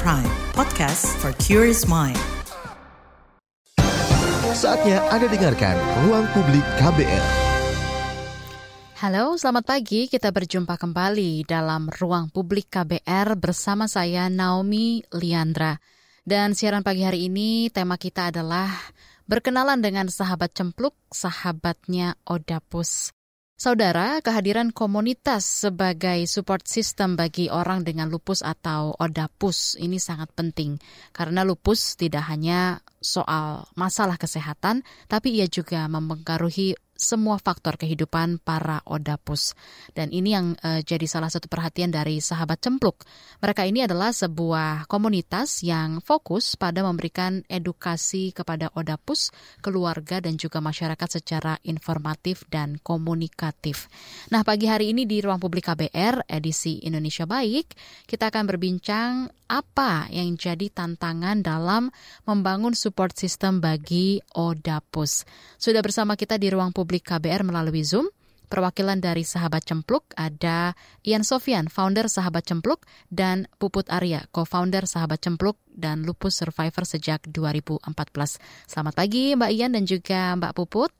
Prime, podcast for curious mind. Saatnya Anda dengarkan Ruang Publik KBR. Halo, selamat pagi. Kita berjumpa kembali dalam Ruang Publik KBR bersama saya Naomi Liandra. Dan siaran pagi hari ini tema kita adalah berkenalan dengan sahabat cempluk, sahabatnya Odapus. Saudara, kehadiran komunitas sebagai support system bagi orang dengan lupus atau odapus ini sangat penting. Karena lupus tidak hanya soal masalah kesehatan, tapi ia juga mempengaruhi semua faktor kehidupan para odapus. Dan ini yang uh, jadi salah satu perhatian dari sahabat cempluk. Mereka ini adalah sebuah komunitas yang fokus pada memberikan edukasi kepada odapus, keluarga dan juga masyarakat secara informatif dan komunikatif. Nah, pagi hari ini di Ruang Publik KBR edisi Indonesia Baik, kita akan berbincang apa yang jadi tantangan dalam membangun support system bagi Odapus. Sudah bersama kita di ruang publik KBR melalui Zoom. Perwakilan dari Sahabat Cempluk ada Ian Sofian, founder Sahabat Cempluk, dan Puput Arya, co-founder Sahabat Cempluk dan Lupus Survivor sejak 2014. Selamat pagi Mbak Ian dan juga Mbak Puput.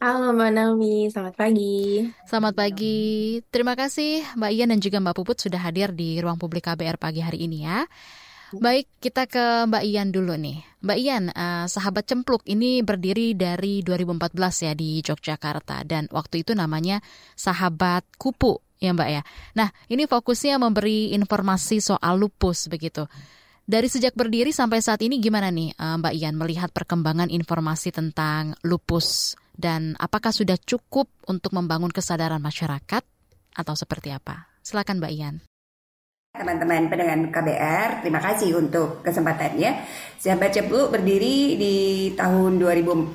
Halo Mbak Naomi, selamat pagi. Selamat pagi. Terima kasih Mbak Ian dan juga Mbak Puput sudah hadir di ruang publik KBR pagi hari ini ya. Baik, kita ke Mbak Ian dulu nih. Mbak Ian, uh, sahabat cempluk ini berdiri dari 2014 ya di Yogyakarta dan waktu itu namanya sahabat kupu ya Mbak ya. Nah, ini fokusnya memberi informasi soal lupus begitu. Dari sejak berdiri sampai saat ini gimana nih uh, Mbak Ian melihat perkembangan informasi tentang lupus dan apakah sudah cukup untuk membangun kesadaran masyarakat atau seperti apa? Silakan Mbak Ian. Teman-teman pendengar KBR, terima kasih untuk kesempatannya. Sahabat Cempluk berdiri di tahun 2014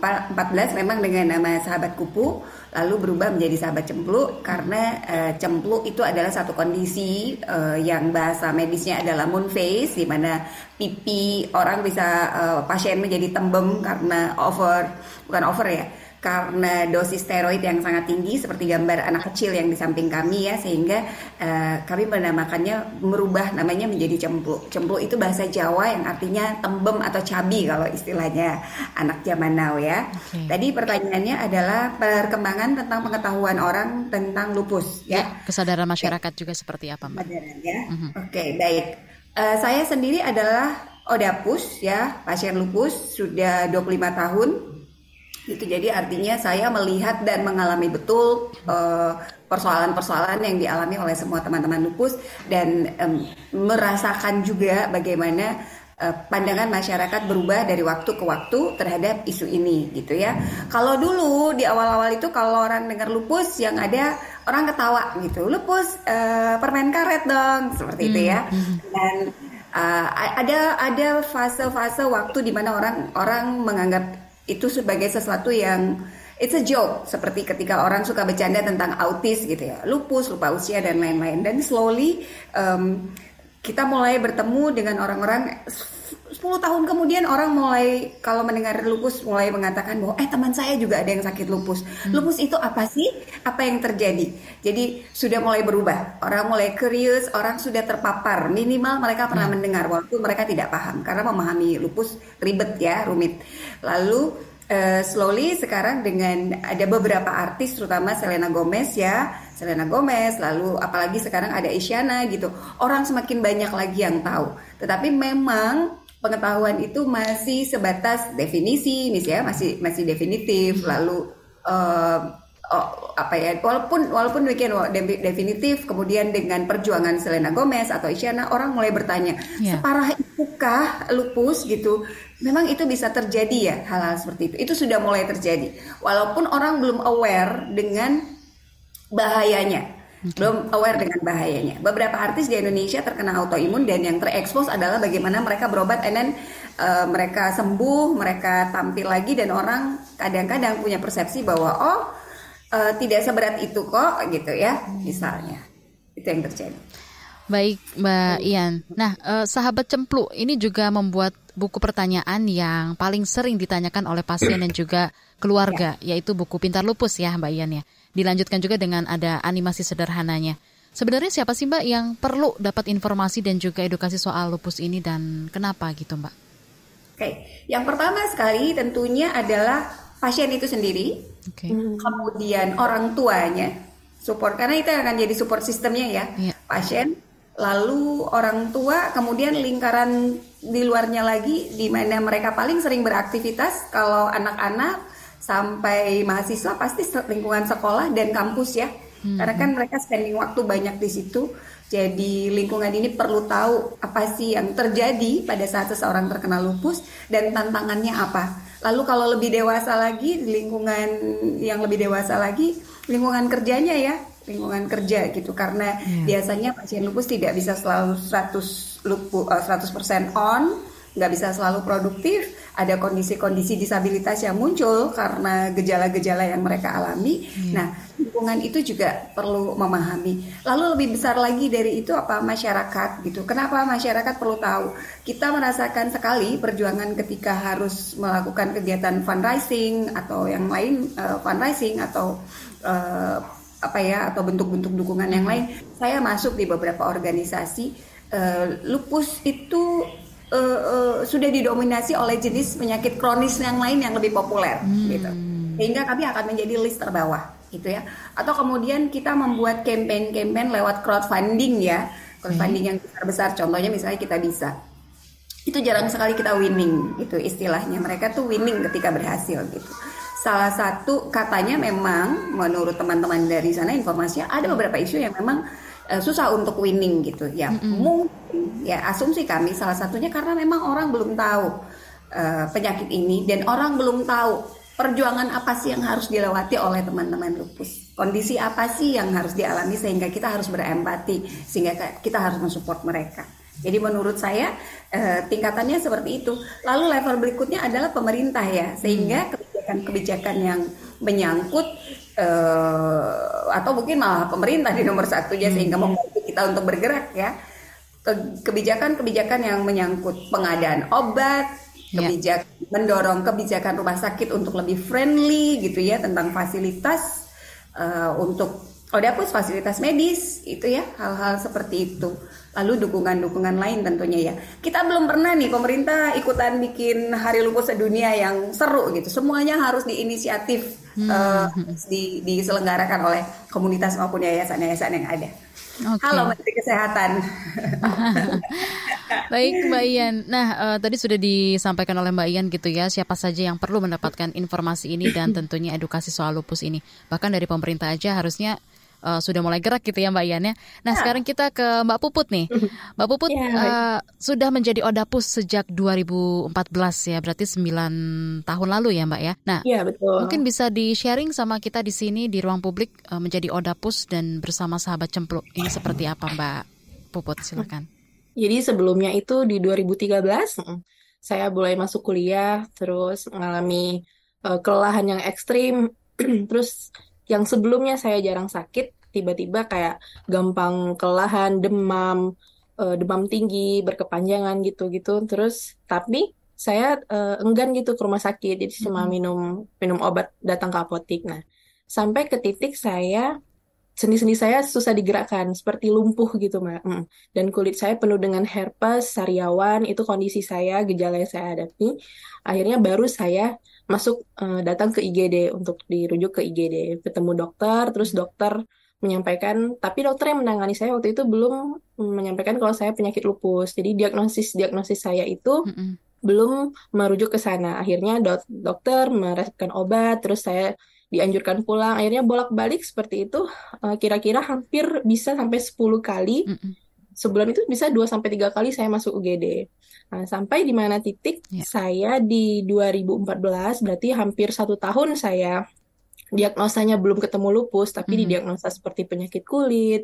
memang dengan nama Sahabat Kupu, lalu berubah menjadi Sahabat Cempluk karena uh, cempluk itu adalah satu kondisi uh, yang bahasa medisnya adalah moon face, di mana pipi orang bisa uh, pasien menjadi tembem karena over, bukan over ya, karena dosis steroid yang sangat tinggi seperti gambar anak kecil yang di samping kami ya sehingga uh, kami menamakannya merubah namanya menjadi cempluk. Cempluk itu bahasa Jawa yang artinya tembem atau cabi kalau istilahnya anak zaman now ya. Okay. Tadi pertanyaannya adalah perkembangan tentang pengetahuan orang tentang lupus ya. ya kesadaran masyarakat okay. juga seperti apa Mbak? Kesadaran ya. Uh -huh. Oke, okay, baik. Uh, saya sendiri adalah Odapus ya, pasien lupus sudah 25 tahun itu jadi artinya saya melihat dan mengalami betul eh, persoalan-persoalan yang dialami oleh semua teman-teman lupus dan um, merasakan juga bagaimana uh, pandangan masyarakat berubah dari waktu ke waktu terhadap isu ini gitu ya. Kalau dulu di awal-awal itu kalau orang dengar lupus yang ada orang ketawa gitu, lupus uh, permen karet dong seperti hmm. itu ya. Hmm, hmm. Dan uh, ada ada fase-fase waktu di mana orang orang menganggap itu sebagai sesuatu yang it's a joke. Seperti ketika orang suka bercanda tentang autis gitu ya. Lupus lupa usia dan lain-lain. Dan slowly um, kita mulai bertemu dengan orang-orang 10 tahun kemudian orang mulai kalau mendengar lupus mulai mengatakan bahwa eh teman saya juga ada yang sakit lupus. Hmm. Lupus itu apa sih? Apa yang terjadi? Jadi sudah mulai berubah. Orang mulai curious, orang sudah terpapar. Minimal mereka pernah hmm. mendengar walaupun mereka tidak paham karena memahami lupus ribet ya, rumit. Lalu Uh, slowly sekarang dengan ada beberapa artis terutama Selena Gomez ya Selena Gomez lalu apalagi sekarang ada Isyana gitu orang semakin banyak lagi yang tahu tetapi memang pengetahuan itu masih sebatas definisi misalnya masih masih definitif. Lalu uh, oh, apa ya walaupun walaupun demikian definitif kemudian dengan perjuangan Selena Gomez atau Isyana orang mulai bertanya yeah. separah itukah lupus? gitu. Memang itu bisa terjadi ya hal-hal seperti itu. Itu sudah mulai terjadi. Walaupun orang belum aware dengan bahayanya okay. belum aware dengan bahayanya beberapa artis di Indonesia terkena autoimun dan yang terekspos adalah bagaimana mereka berobat and then uh, mereka sembuh mereka tampil lagi dan orang kadang-kadang punya persepsi bahwa oh uh, tidak seberat itu kok gitu ya misalnya itu yang terjadi Baik, Mbak Ian. Nah, eh, sahabat cempluk ini juga membuat buku pertanyaan yang paling sering ditanyakan oleh pasien dan juga keluarga, yaitu buku Pintar Lupus ya, Mbak Ian ya. Dilanjutkan juga dengan ada animasi sederhananya. Sebenarnya siapa sih Mbak yang perlu dapat informasi dan juga edukasi soal lupus ini dan kenapa gitu Mbak? Oke, yang pertama sekali tentunya adalah pasien itu sendiri, okay. kemudian orang tuanya support karena itu akan jadi support sistemnya ya, yeah. pasien, lalu orang tua, kemudian lingkaran di luarnya lagi di mana mereka paling sering beraktivitas kalau anak-anak sampai mahasiswa pasti lingkungan sekolah dan kampus ya Hmm. Karena kan mereka spending waktu banyak di situ. Jadi lingkungan ini perlu tahu apa sih yang terjadi pada saat seseorang terkena lupus dan tantangannya apa. Lalu kalau lebih dewasa lagi lingkungan yang lebih dewasa lagi lingkungan kerjanya ya lingkungan kerja gitu karena yeah. biasanya pasien lupus tidak bisa selalu 100 lupu, 100% on nggak bisa selalu produktif, ada kondisi-kondisi disabilitas yang muncul karena gejala-gejala yang mereka alami. Hmm. Nah, lingkungan itu juga perlu memahami. Lalu lebih besar lagi dari itu apa masyarakat gitu. Kenapa masyarakat perlu tahu? Kita merasakan sekali perjuangan ketika harus melakukan kegiatan fundraising atau yang lain uh, fundraising atau uh, apa ya atau bentuk-bentuk dukungan yang hmm. lain. Saya masuk di beberapa organisasi. Uh, lupus itu uh, uh, sudah didominasi oleh jenis penyakit kronis yang lain yang lebih populer hmm. gitu sehingga kami akan menjadi list terbawah gitu ya atau kemudian kita membuat campaign-campaign lewat crowdfunding ya crowdfunding hmm. yang besar-besar contohnya misalnya kita bisa itu jarang sekali kita winning gitu istilahnya mereka tuh winning ketika berhasil gitu salah satu katanya memang menurut teman-teman dari sana informasinya ada beberapa isu yang memang uh, susah untuk winning gitu. Ya mm -hmm. mungkin ya asumsi kami salah satunya karena memang orang belum tahu uh, penyakit ini dan orang belum tahu perjuangan apa sih yang harus dilewati oleh teman-teman lupus. Kondisi apa sih yang harus dialami sehingga kita harus berempati sehingga kita harus mensupport mereka. Jadi menurut saya uh, tingkatannya seperti itu. Lalu level berikutnya adalah pemerintah ya sehingga kebijakan-kebijakan yang menyangkut uh, atau mungkin malah pemerintah di nomor satu ya hmm. sehingga membantu kita untuk bergerak ya kebijakan-kebijakan yang menyangkut pengadaan obat ya. kebijakan yeah. mendorong kebijakan rumah sakit untuk lebih friendly gitu ya tentang fasilitas uh, untuk Odapus fasilitas medis itu ya hal-hal seperti itu lalu dukungan-dukungan lain tentunya ya kita belum pernah nih pemerintah ikutan bikin hari lupus sedunia yang seru gitu semuanya harus diinisiatif hmm. uh, di, diselenggarakan oleh komunitas maupun yayasan-yayasan yang ada Okay. Halo Menteri Kesehatan. Baik Mbak Ian. Nah, uh, tadi sudah disampaikan oleh Mbak Ian gitu ya, siapa saja yang perlu mendapatkan informasi ini dan tentunya edukasi soal lupus ini. Bahkan dari pemerintah aja harusnya uh, sudah mulai gerak gitu ya Mbak Ian ya. Nah ya. sekarang kita ke Mbak Puput nih. Mbak Puput ya, uh, sudah menjadi Odapus sejak 2014 ya, berarti 9 tahun lalu ya Mbak ya. Nah ya, betul. mungkin bisa di sharing sama kita di sini di ruang publik uh, menjadi Odapus dan bersama sahabat cempluk ini seperti apa Mbak Puput silakan. Jadi sebelumnya itu di 2013 saya mulai masuk kuliah terus mengalami uh, kelelahan yang ekstrim terus yang sebelumnya saya jarang sakit tiba-tiba kayak gampang kelelahan, demam, uh, demam tinggi, berkepanjangan gitu-gitu. Terus tapi saya uh, enggan gitu ke rumah sakit, jadi cuma minum minum obat datang ke apotik. Nah, sampai ke titik saya sendi-sendi saya susah digerakkan, seperti lumpuh gitu, Mbak. Mm. Dan kulit saya penuh dengan herpes, sariawan, itu kondisi saya, gejala yang saya hadapi. Akhirnya baru saya masuk uh, datang ke IGD untuk dirujuk ke IGD, ketemu dokter, terus dokter menyampaikan, tapi dokter yang menangani saya waktu itu belum menyampaikan kalau saya penyakit lupus. Jadi diagnosis diagnosis saya itu mm -hmm. belum merujuk ke sana. Akhirnya dok dokter meresepkan obat, terus saya dianjurkan pulang. Akhirnya bolak-balik seperti itu. Eh, kira-kira uh, hampir bisa sampai 10 kali. Mm -hmm. Sebulan itu bisa 2 sampai 3 kali saya masuk UGD. Nah, sampai di mana titik yeah. saya di 2014 berarti hampir satu tahun saya diagnosanya belum ketemu lupus, tapi mm -hmm. didiagnosa seperti penyakit kulit,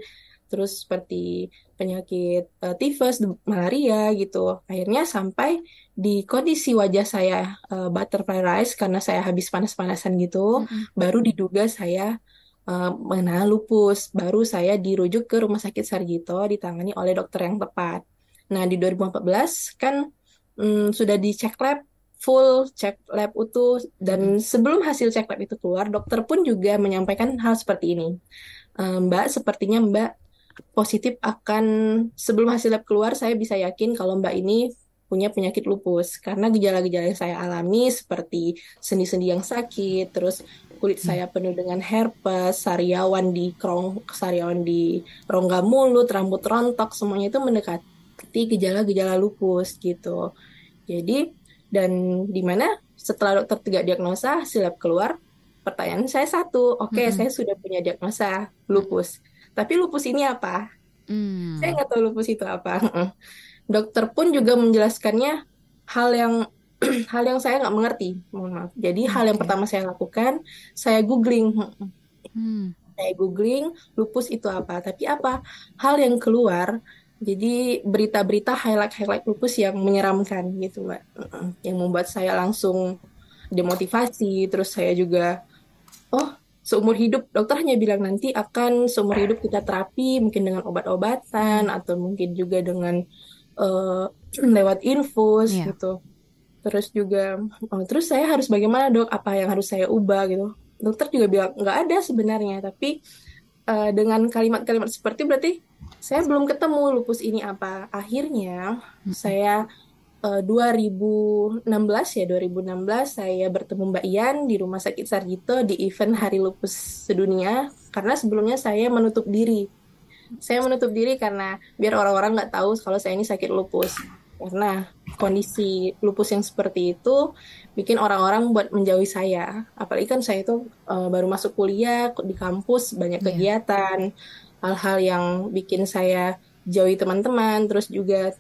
terus seperti penyakit uh, tifus, malaria gitu. Akhirnya sampai di kondisi wajah saya uh, butterfly rise karena saya habis panas-panasan gitu, mm -hmm. baru diduga saya uh, mengenal lupus. Baru saya dirujuk ke Rumah Sakit Sarjito ditangani oleh dokter yang tepat. Nah, di 2014 kan um, sudah dicek lab full cek lab utuh dan sebelum hasil cek lab itu keluar dokter pun juga menyampaikan hal seperti ini. Mbak sepertinya Mbak positif akan sebelum hasil lab keluar saya bisa yakin kalau Mbak ini punya penyakit lupus. Karena gejala-gejala yang saya alami seperti sendi-sendi yang sakit, terus kulit saya penuh dengan herpes, sariawan di krong, sariawan di rongga mulut, rambut rontok, semuanya itu mendekati gejala-gejala lupus gitu. Jadi dan di mana setelah dokter tiga diagnosa hasil lab keluar, pertanyaan saya satu, oke okay, -hmm. saya sudah punya diagnosa lupus, tapi lupus ini apa? Mm. Saya nggak tahu lupus itu apa dokter pun juga menjelaskannya hal yang hal yang saya nggak mengerti mohon maaf jadi okay. hal yang pertama saya lakukan saya googling hmm. saya googling lupus itu apa tapi apa hal yang keluar jadi berita-berita highlight-highlight lupus yang menyeramkan gitu mbak yang membuat saya langsung demotivasi terus saya juga oh seumur hidup dokter hanya bilang nanti akan seumur hidup kita terapi mungkin dengan obat-obatan atau mungkin juga dengan uh, lewat infus yeah. gitu. Terus juga, oh, terus saya harus bagaimana dok? Apa yang harus saya ubah gitu? Dokter juga bilang nggak ada sebenarnya, tapi uh, dengan kalimat-kalimat seperti berarti saya belum ketemu lupus ini apa. Akhirnya hmm. saya uh, 2016 ya 2016 saya bertemu Mbak Ian di Rumah Sakit Sarjito di event Hari Lupus Sedunia karena sebelumnya saya menutup diri saya menutup diri karena biar orang-orang nggak tahu kalau saya ini sakit lupus karena kondisi lupus yang seperti itu bikin orang-orang buat menjauhi saya apalagi kan saya itu uh, baru masuk kuliah di kampus banyak iya. kegiatan hal-hal yang bikin saya jauhi teman-teman terus juga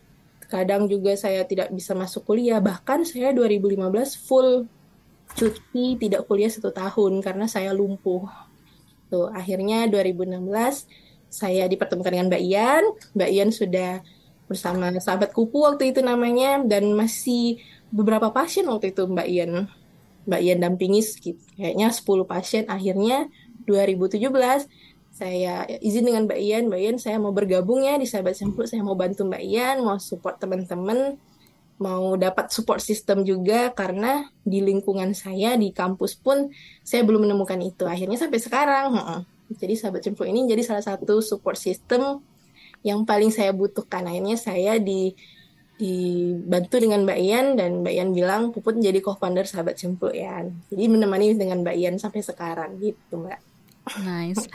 kadang juga saya tidak bisa masuk kuliah bahkan saya 2015 full cuti tidak kuliah satu tahun karena saya lumpuh tuh akhirnya 2016 saya dipertemukan dengan Mbak Ian. Mbak Ian sudah bersama sahabat kupu waktu itu namanya dan masih beberapa pasien waktu itu Mbak Ian. Mbak Ian dampingi kayaknya 10 pasien. Akhirnya 2017 saya izin dengan Mbak Ian, Mbak Ian saya mau bergabung ya di Sahabat Sempul, saya mau bantu Mbak Ian, mau support teman-teman, mau dapat support system juga karena di lingkungan saya di kampus pun saya belum menemukan itu. Akhirnya sampai sekarang, jadi sahabat cemplung ini jadi salah satu support system yang paling saya butuhkan. Akhirnya saya di dibantu dengan Mbak Ian dan Mbak Ian bilang Puput menjadi co-founder sahabat cemplung ya. Jadi menemani dengan Mbak Ian sampai sekarang gitu Mbak. Nice.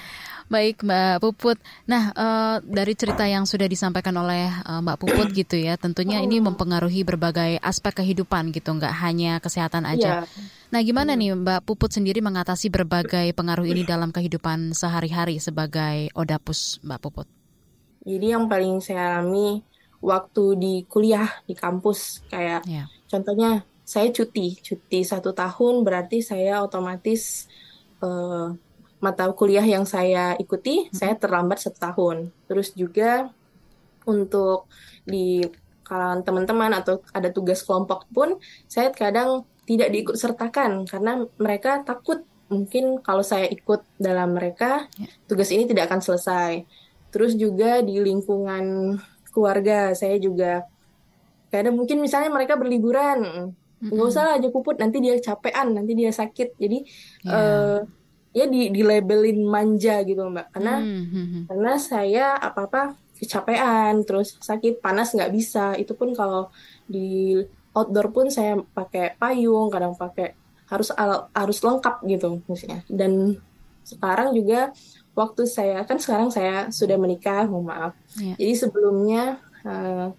Baik Mbak Puput. Nah, uh, dari cerita yang sudah disampaikan oleh uh, Mbak Puput gitu ya, tentunya ini mempengaruhi berbagai aspek kehidupan gitu, nggak hanya kesehatan aja. Yeah. Nah, gimana nih Mbak Puput sendiri mengatasi berbagai pengaruh ini dalam kehidupan sehari-hari sebagai odapus Mbak Puput? Jadi yang paling saya alami waktu di kuliah di kampus kayak yeah. contohnya saya cuti, cuti satu tahun berarti saya otomatis uh, mata kuliah yang saya ikuti, hmm. saya terlambat setahun. Terus juga untuk di kalangan teman-teman atau ada tugas kelompok pun, saya kadang tidak diikut sertakan karena mereka takut mungkin kalau saya ikut dalam mereka ya. tugas ini tidak akan selesai. Terus juga di lingkungan keluarga saya juga kadang mungkin misalnya mereka berliburan nggak mm -hmm. usah aja puput nanti dia capean nanti dia sakit jadi yeah. Ya. uh, ya di di labelin manja gitu mbak karena hmm, hmm, hmm. karena saya apa apa kecapean terus sakit panas nggak bisa itu pun kalau di outdoor pun saya pakai payung kadang pakai harus harus lengkap gitu misalnya dan sekarang juga waktu saya kan sekarang saya sudah menikah mohon maaf yeah. jadi sebelumnya uh,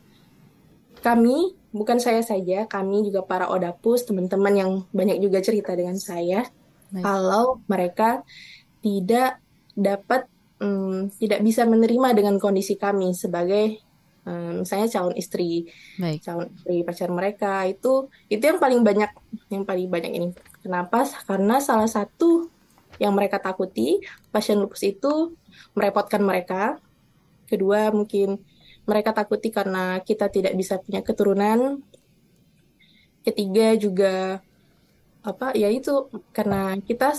kami bukan saya saja kami juga para odapus teman-teman yang banyak juga cerita dengan saya Baik. kalau mereka tidak dapat um, tidak bisa menerima dengan kondisi kami sebagai um, misalnya calon istri, Baik. calon istri pacar mereka itu itu yang paling banyak yang paling banyak ini. Kenapa? Karena salah satu yang mereka takuti pasien lupus itu merepotkan mereka. Kedua mungkin mereka takuti karena kita tidak bisa punya keturunan. Ketiga juga apa ya itu karena kita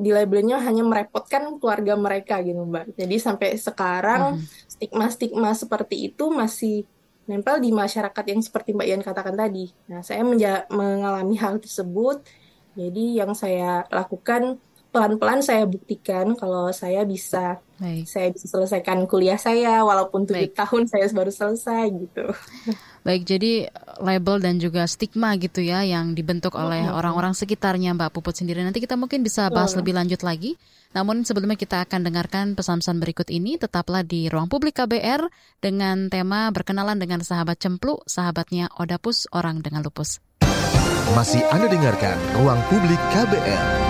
di labelnya hanya merepotkan keluarga mereka gitu mbak. Jadi sampai sekarang stigma-stigma seperti itu masih nempel di masyarakat yang seperti mbak Ian katakan tadi. Nah saya mengalami hal tersebut. Jadi yang saya lakukan pelan-pelan saya buktikan kalau saya bisa Baik. saya bisa selesaikan kuliah saya walaupun tujuh Baik. tahun saya baru selesai gitu. Baik, jadi label dan juga stigma gitu ya yang dibentuk oleh orang-orang sekitarnya Mbak Puput sendiri. Nanti kita mungkin bisa bahas lebih lanjut lagi. Namun sebelumnya kita akan dengarkan pesan-pesan berikut ini. Tetaplah di Ruang Publik KBR dengan tema berkenalan dengan sahabat cemplu, sahabatnya Odapus, orang dengan lupus. Masih Anda dengarkan Ruang Publik KBR.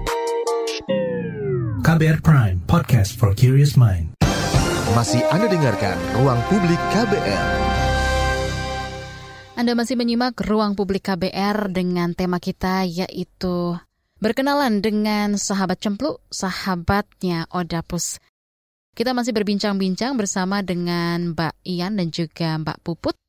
KBR Prime, podcast for curious mind. Masih Anda dengarkan Ruang Publik KBR. Anda masih menyimak Ruang Publik KBR dengan tema kita yaitu berkenalan dengan sahabat cemplu, sahabatnya Odapus. Kita masih berbincang-bincang bersama dengan Mbak Ian dan juga Mbak Puput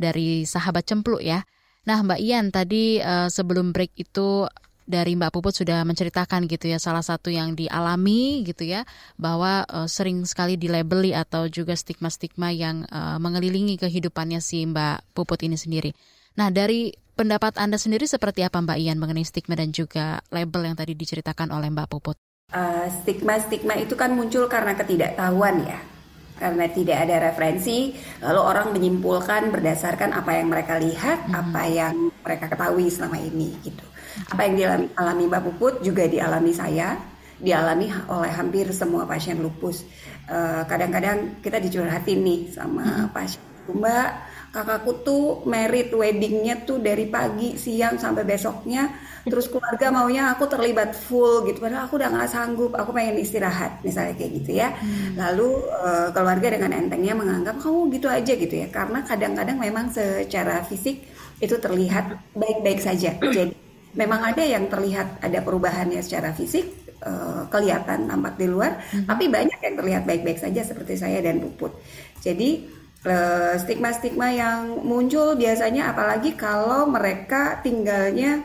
dari sahabat cemplu ya. Nah Mbak Ian tadi eh, sebelum break itu dari Mbak Puput sudah menceritakan gitu ya salah satu yang dialami gitu ya bahwa eh, sering sekali dilabeli atau juga stigma-stigma yang eh, mengelilingi kehidupannya si Mbak Puput ini sendiri. Nah dari pendapat Anda sendiri seperti apa Mbak Ian mengenai stigma dan juga label yang tadi diceritakan oleh Mbak Puput? Eh, stigma-stigma itu kan muncul karena ketidaktahuan ya karena tidak ada referensi lalu orang menyimpulkan berdasarkan apa yang mereka lihat apa yang mereka ketahui selama ini gitu apa yang dialami alami Mbak Puput juga dialami saya. Dialami oleh hampir semua pasien lupus. Eh, kadang-kadang kita dicurhatin nih sama pasien. Mbak kakakku tuh merit weddingnya tuh dari pagi siang sampai besoknya. Terus keluarga maunya aku terlibat full gitu. Padahal aku udah nggak sanggup. Aku pengen istirahat misalnya kayak gitu ya. Lalu eh, keluarga dengan entengnya menganggap kamu gitu aja gitu ya. Karena kadang-kadang memang secara fisik itu terlihat baik-baik saja. Jadi memang ada yang terlihat ada perubahannya secara fisik eh, kelihatan nampak di luar tapi banyak yang terlihat baik-baik saja seperti saya dan Puput jadi eh, stigma-stigma yang muncul biasanya apalagi kalau mereka tinggalnya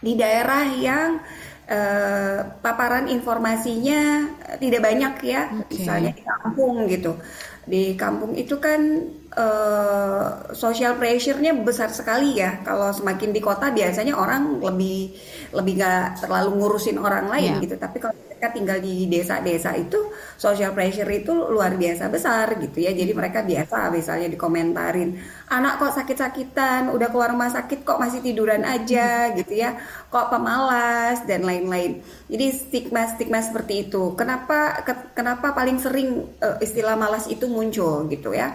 di daerah yang eh, paparan informasinya tidak banyak ya, Oke. misalnya di kampung gitu. Di kampung itu kan eh, social pressure-nya besar sekali ya. Kalau semakin di kota biasanya orang lebih lebih nggak terlalu ngurusin orang lain Iya. gitu. Tapi kalau mereka tinggal di desa-desa itu social pressure itu luar biasa besar gitu ya. Jadi mereka biasa misalnya dikomentarin, anak kok sakit-sakitan, udah keluar rumah sakit kok masih tiduran aja gitu ya. Kok pemalas dan lain-lain. Jadi stigma-stigma seperti itu. Kenapa ke- kenapa paling sering eh, istilah malas itu muncul gitu ya?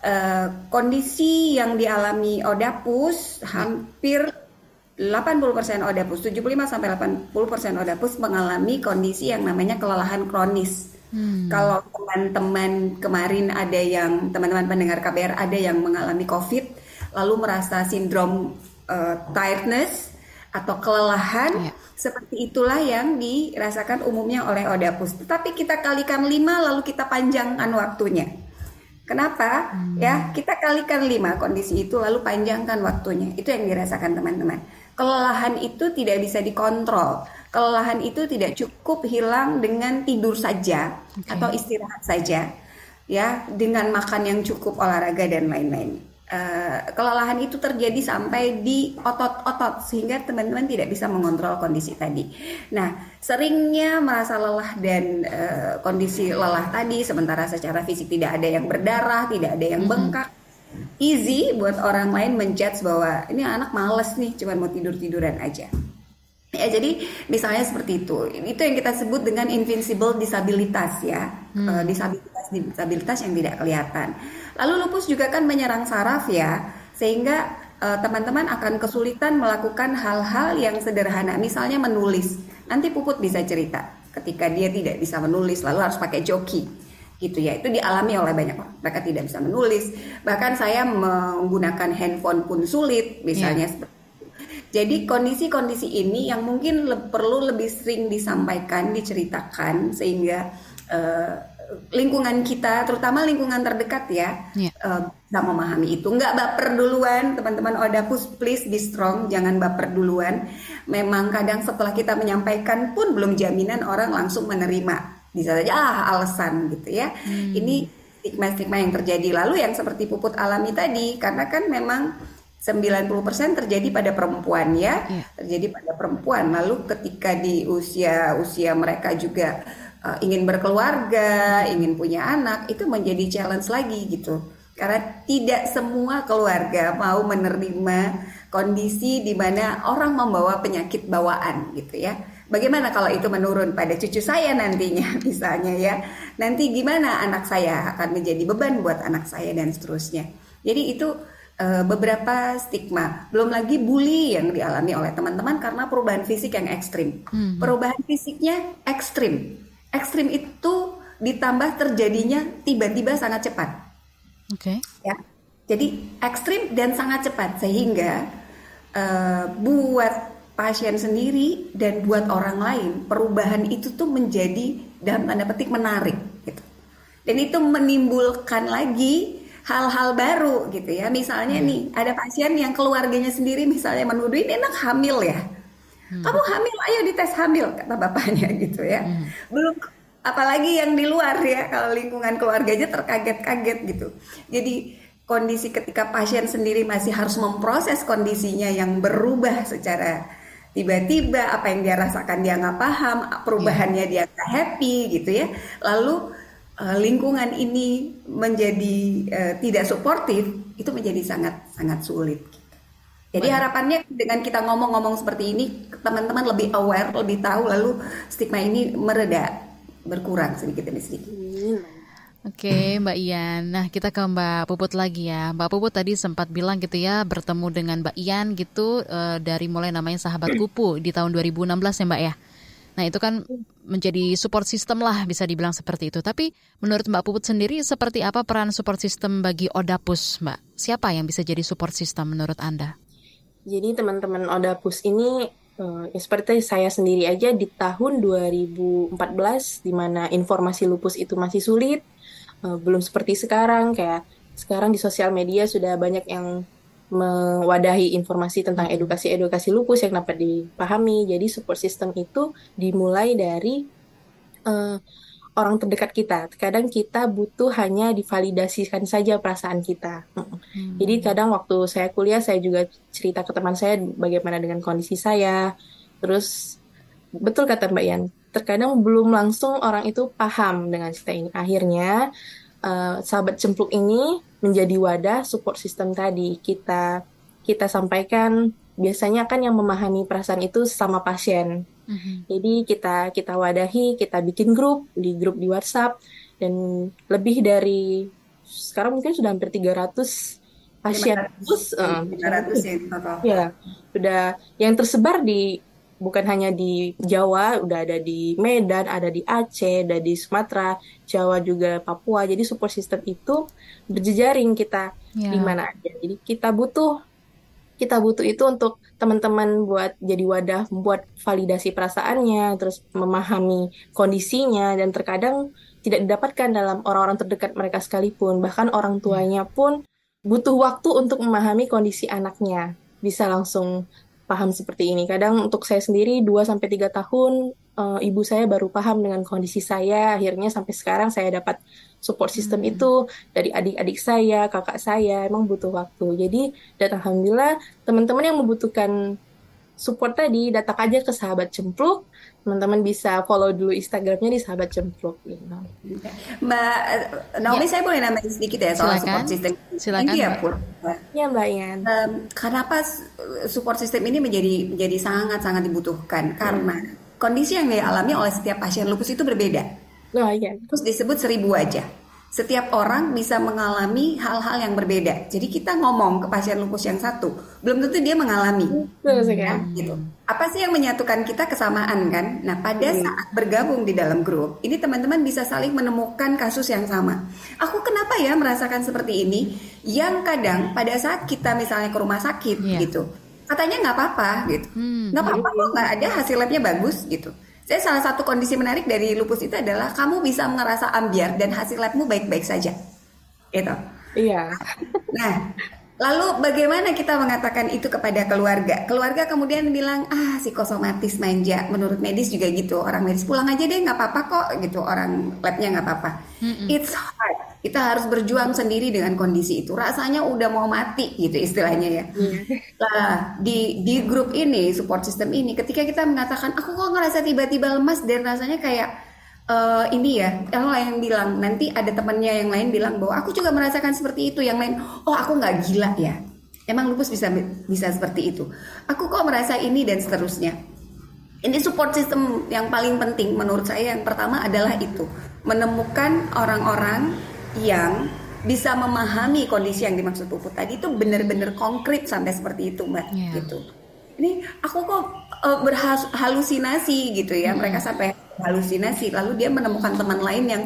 Eh, kondisi yang dialami Odapus hampir 80% Odapus, 75 sampai 80% Odapus mengalami kondisi yang namanya kelelahan kronis. Kalau teman-teman kemarin ada yang teman-teman pendengar KBR ada yang mengalami COVID lalu merasa sindrom eh, tiredness atau kelelahan Iya. seperti itulah yang dirasakan umumnya oleh Odapus. Tetapi kita kalikan 5 lalu kita panjangkan waktunya. Kenapa? Ya, kita kalikan 5 kondisi itu lalu panjangkan waktunya. Itu yang dirasakan teman-teman. Kelelahan itu tidak bisa dikontrol. Kelelahan itu tidak cukup hilang dengan tidur saja atau istirahat saja. Ya, dengan makan yang cukup, olahraga dan lain-lain. Eh, kelelahan itu terjadi sampai di otot-otot sehingga teman-teman tidak bisa mengontrol kondisi tadi. Nah, seringnya merasa lelah dan eh, kondisi lelah tadi sementara secara fisik tidak ada yang berdarah, tidak ada yang bengkak. Easy buat orang lain menjudge bahwa ini anak males nih, cuma mau tidur-tiduran aja. Ya, jadi misalnya seperti itu. Itu yang kita sebut dengan invincible disabilitas ya. Eh, disabilitas disabilitas yang tidak kelihatan. Lalu lupus juga kan menyerang saraf ya, sehingga eh, teman-teman akan kesulitan melakukan hal-hal yang sederhana, misalnya menulis. Nanti Puput bisa cerita ketika dia tidak bisa menulis, lalu harus pakai joki gitu ya itu dialami oleh banyak orang mereka tidak bisa menulis bahkan saya menggunakan handphone pun sulit misalnya Yeah. seperti itu. jadi kondisi-kondisi ini yang mungkin le- perlu lebih sering disampaikan diceritakan sehingga eh, lingkungan kita terutama lingkungan terdekat ya Iya. eh, bisa memahami itu. Nggak baper duluan teman-teman Odapus please be strong jangan baper duluan. Memang kadang setelah kita menyampaikan pun belum jaminan orang langsung menerima. Bisa saja ah alasan gitu ya. Ini stigma-stigma yang terjadi. Lalu yang seperti puput alami tadi karena kan memang 90% terjadi pada perempuan ya. Iya. terjadi pada perempuan. Lalu ketika di usia usia mereka juga uh, ingin berkeluarga ingin punya anak itu menjadi challenge lagi gitu. Karena tidak semua keluarga mau menerima kondisi di mana orang membawa penyakit bawaan gitu ya. Bagaimana kalau itu menurun pada cucu saya nantinya misalnya ya. Nanti gimana anak saya akan menjadi beban buat anak saya dan seterusnya. Jadi itu eh, beberapa stigma. Belum lagi bully yang dialami oleh teman-teman karena perubahan fisik yang ekstrim. Mhm. Perubahan fisiknya ekstrim Ekstrim itu ditambah terjadinya tiba-tiba sangat cepat Oke. ya. Jadi ekstrim dan sangat cepat sehingga eh, buat pasien sendiri dan buat orang lain perubahan itu tuh menjadi dalam tanda petik menarik gitu. Dan itu menimbulkan lagi hal-hal baru gitu ya. Misalnya nih ada pasien yang keluarganya sendiri misalnya menuduh ini anak hamil ya. Kamu hamil, ayo dites hamil kata bapaknya gitu ya. Belum apalagi yang di luar ya kalau lingkungan keluarganya terkaget-kaget gitu. Jadi kondisi ketika pasien sendiri masih harus memproses kondisinya yang berubah secara tiba-tiba apa yang dia rasakan dia nggak paham perubahannya dia nggak happy gitu ya. Lalu eh, lingkungan ini menjadi eh, tidak suportif itu menjadi sangat sangat sulit Jadi harapannya dengan kita ngomong-ngomong seperti ini teman-teman lebih aware lebih tahu lalu stigma ini mereda berkurang sedikit demi sedikit. Oke, Mbak Ian. Nah, kita ke Mbak Puput lagi ya. Mbak Puput tadi sempat bilang gitu ya, bertemu dengan Mbak Ian gitu eh, dari mulai namanya Sahabat Kupu di tahun 2016 ya, Mbak ya. Nah, itu kan menjadi support system lah bisa dibilang seperti itu. Tapi menurut Mbak Puput sendiri seperti apa peran support system bagi Odapus, Mbak? Siapa yang bisa jadi support system menurut Anda? Jadi teman-teman Odapus ini eh, ya seperti saya sendiri aja di tahun 2014 di mana informasi lupus itu masih sulit, eh, belum seperti sekarang kayak sekarang di sosial media sudah banyak yang mewadahi informasi tentang edukasi-edukasi lupus yang dapat dipahami. Jadi support system itu dimulai dari eh, orang terdekat kita. Kadang kita butuh hanya divalidasikan saja perasaan kita. Mm. Jadi kadang waktu saya kuliah saya juga cerita ke teman saya bagaimana dengan kondisi saya. Terus betul kata Mbak Yan, terkadang belum langsung orang itu paham dengan cerita ini. Akhirnya eh, sahabat cempluk ini menjadi wadah support system tadi. Kita kita sampaikan biasanya kan yang memahami perasaan itu sama pasien. Jadi kita kita wadahi, kita bikin grup di grup di WhatsApp dan lebih dari sekarang mungkin sudah hampir 300 pasien lupus, eh, 500 ya total. Ya, sudah yang tersebar di bukan hanya di Jawa, udah ada di Medan, ada di Aceh, ada di Sumatera, Jawa juga Papua. Jadi support system itu berjejaring kita Ya. di mana aja. Jadi kita butuh kita butuh itu untuk teman-teman buat jadi wadah buat validasi perasaannya, terus memahami kondisinya dan terkadang tidak didapatkan dalam orang-orang terdekat mereka sekalipun. Bahkan orang tuanya pun butuh waktu untuk memahami kondisi anaknya. Bisa langsung paham seperti ini. Kadang untuk saya sendiri 2 sampai 3 tahun eh, ibu saya baru paham dengan kondisi saya. Akhirnya sampai sekarang saya dapat support system itu dari adik-adik saya, kakak saya. Emang butuh waktu. Jadi dan alhamdulillah teman-teman yang membutuhkan support tadi datang aja ke sahabat cempluk. Teman-teman bisa follow dulu Instagramnya di sahabat cempluk. gitu. Mbak eh, Naomi saya boleh nambahin sedikit ya soal Silakan. support system. Silakan, Ini ya, Mbak. Pur. Ya Mbak Ian. Em, kenapa support system ini menjadi menjadi sangat sangat dibutuhkan karena kondisi yang dialami oleh setiap pasien lupus itu berbeda. Nah, iya. Terus disebut seribu wajah. setiap orang bisa mengalami hal-hal yang berbeda. Jadi kita ngomong ke pasien lupus yang satu, belum tentu dia mengalami. Betul Ya, gitu. Apa sih yang menyatukan kita kesamaan kan? Nah, pada saat bergabung di dalam grup, ini teman-teman bisa saling menemukan kasus yang sama. Aku kenapa ya merasakan seperti ini? Yang kadang pada saat kita misalnya ke rumah sakit Iya. gitu, katanya nggak apa-apa gitu, Hmm. nggak apa-apa kok nggak ada hasil labnya bagus gitu. Saya salah satu kondisi menarik dari lupus itu adalah kamu bisa ngerasa ambiar dan hasil labmu baik-baik saja, gitu. Iya. Nah, lalu bagaimana kita mengatakan itu kepada keluarga? Keluarga kemudian bilang, ah psikosomatis manja. Menurut medis juga gitu. Orang medis pulang aja deh, nggak apa-apa kok gitu. Orang labnya nggak apa-apa. It's hard. Kita harus berjuang sendiri dengan kondisi itu. Rasanya udah mau mati gitu istilahnya ya. Nah, di di grup ini, support system ini, ketika kita mengatakan, aku kok ngerasa tiba-tiba lemas dan rasanya kayak eh ini ya, kalau yang bilang nanti ada temennya yang lain bilang bahwa aku juga merasakan seperti itu, yang lain, oh aku nggak gila ya, emang lupus bisa bisa seperti itu, aku kok merasa ini dan seterusnya. Ini support system yang paling penting menurut saya yang pertama adalah itu menemukan orang-orang yang bisa memahami kondisi yang dimaksud puput tadi itu benar-benar konkret sampai seperti itu mbak Iya. gitu. Ini aku kok eh, berhalusinasi gitu ya mereka sampai halusinasi. Lalu dia menemukan teman lain yang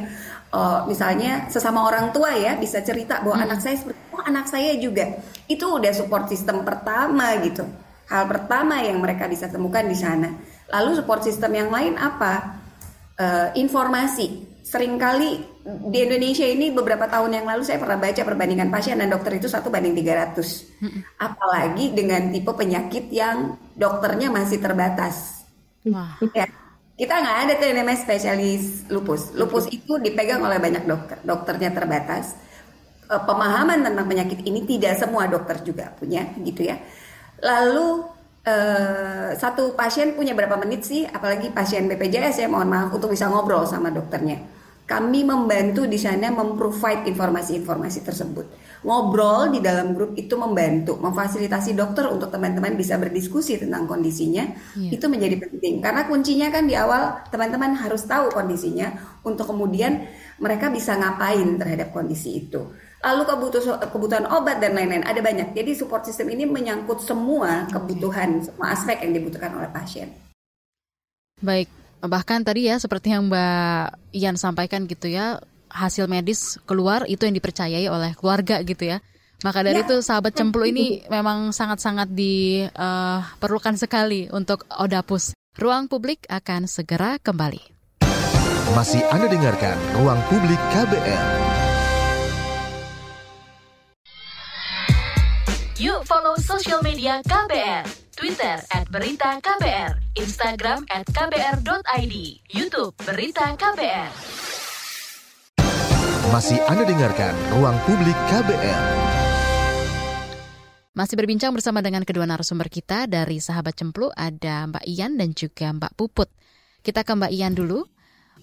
eh, misalnya sesama orang tua ya bisa cerita bahwa anak saya seperti oh anak saya juga. Itu udah support system pertama gitu. Hal pertama yang mereka bisa temukan di sana. Lalu support system yang lain apa? Eh, informasi. Seringkali di Indonesia ini beberapa tahun yang lalu saya pernah baca perbandingan pasien dan dokter itu satu banding 300 apalagi dengan tipe penyakit yang dokternya masih terbatas. Wah. ya kita nggak ada tuh yang namanya spesialis lupus. Lupus itu dipegang oleh banyak dokter. Dokternya terbatas. Eh, pemahaman tentang penyakit ini tidak semua dokter juga punya gitu ya. Lalu eh, satu pasien punya berapa menit sih? Apalagi pasien BPJS ya mohon maaf untuk bisa ngobrol sama dokternya kami membantu di sana memprovide informasi-informasi tersebut. Ngobrol di dalam grup itu membantu, memfasilitasi dokter untuk teman-teman bisa berdiskusi tentang kondisinya. Iya. Itu menjadi penting karena kuncinya kan di awal teman-teman harus tahu kondisinya untuk kemudian mereka bisa ngapain terhadap kondisi itu. Lalu kebutuhan kebutuhan obat dan lain-lain ada banyak. Jadi support system ini menyangkut semua kebutuhan, semua aspek yang dibutuhkan oleh pasien. Baik, bahkan tadi ya seperti yang Mbak Ian sampaikan gitu ya, hasil medis keluar itu yang dipercayai oleh keluarga gitu ya. Maka dari Ya. itu sahabat cemplu ini memang sangat-sangat diperlukan sekali untuk Odapus. Ruang publik akan segera kembali. Masih Anda dengarkan Ruang Publik KBR. Yuk follow social media KBR. Twitter at Berita KBR. Instagram at KBR.id. Youtube Berita KBR. Masih Anda dengarkan Ruang Publik KBR. Masih berbincang bersama dengan kedua narasumber kita dari sahabat cemplu ada Mbak Ian dan juga Mbak Puput. Kita ke Mbak Ian dulu.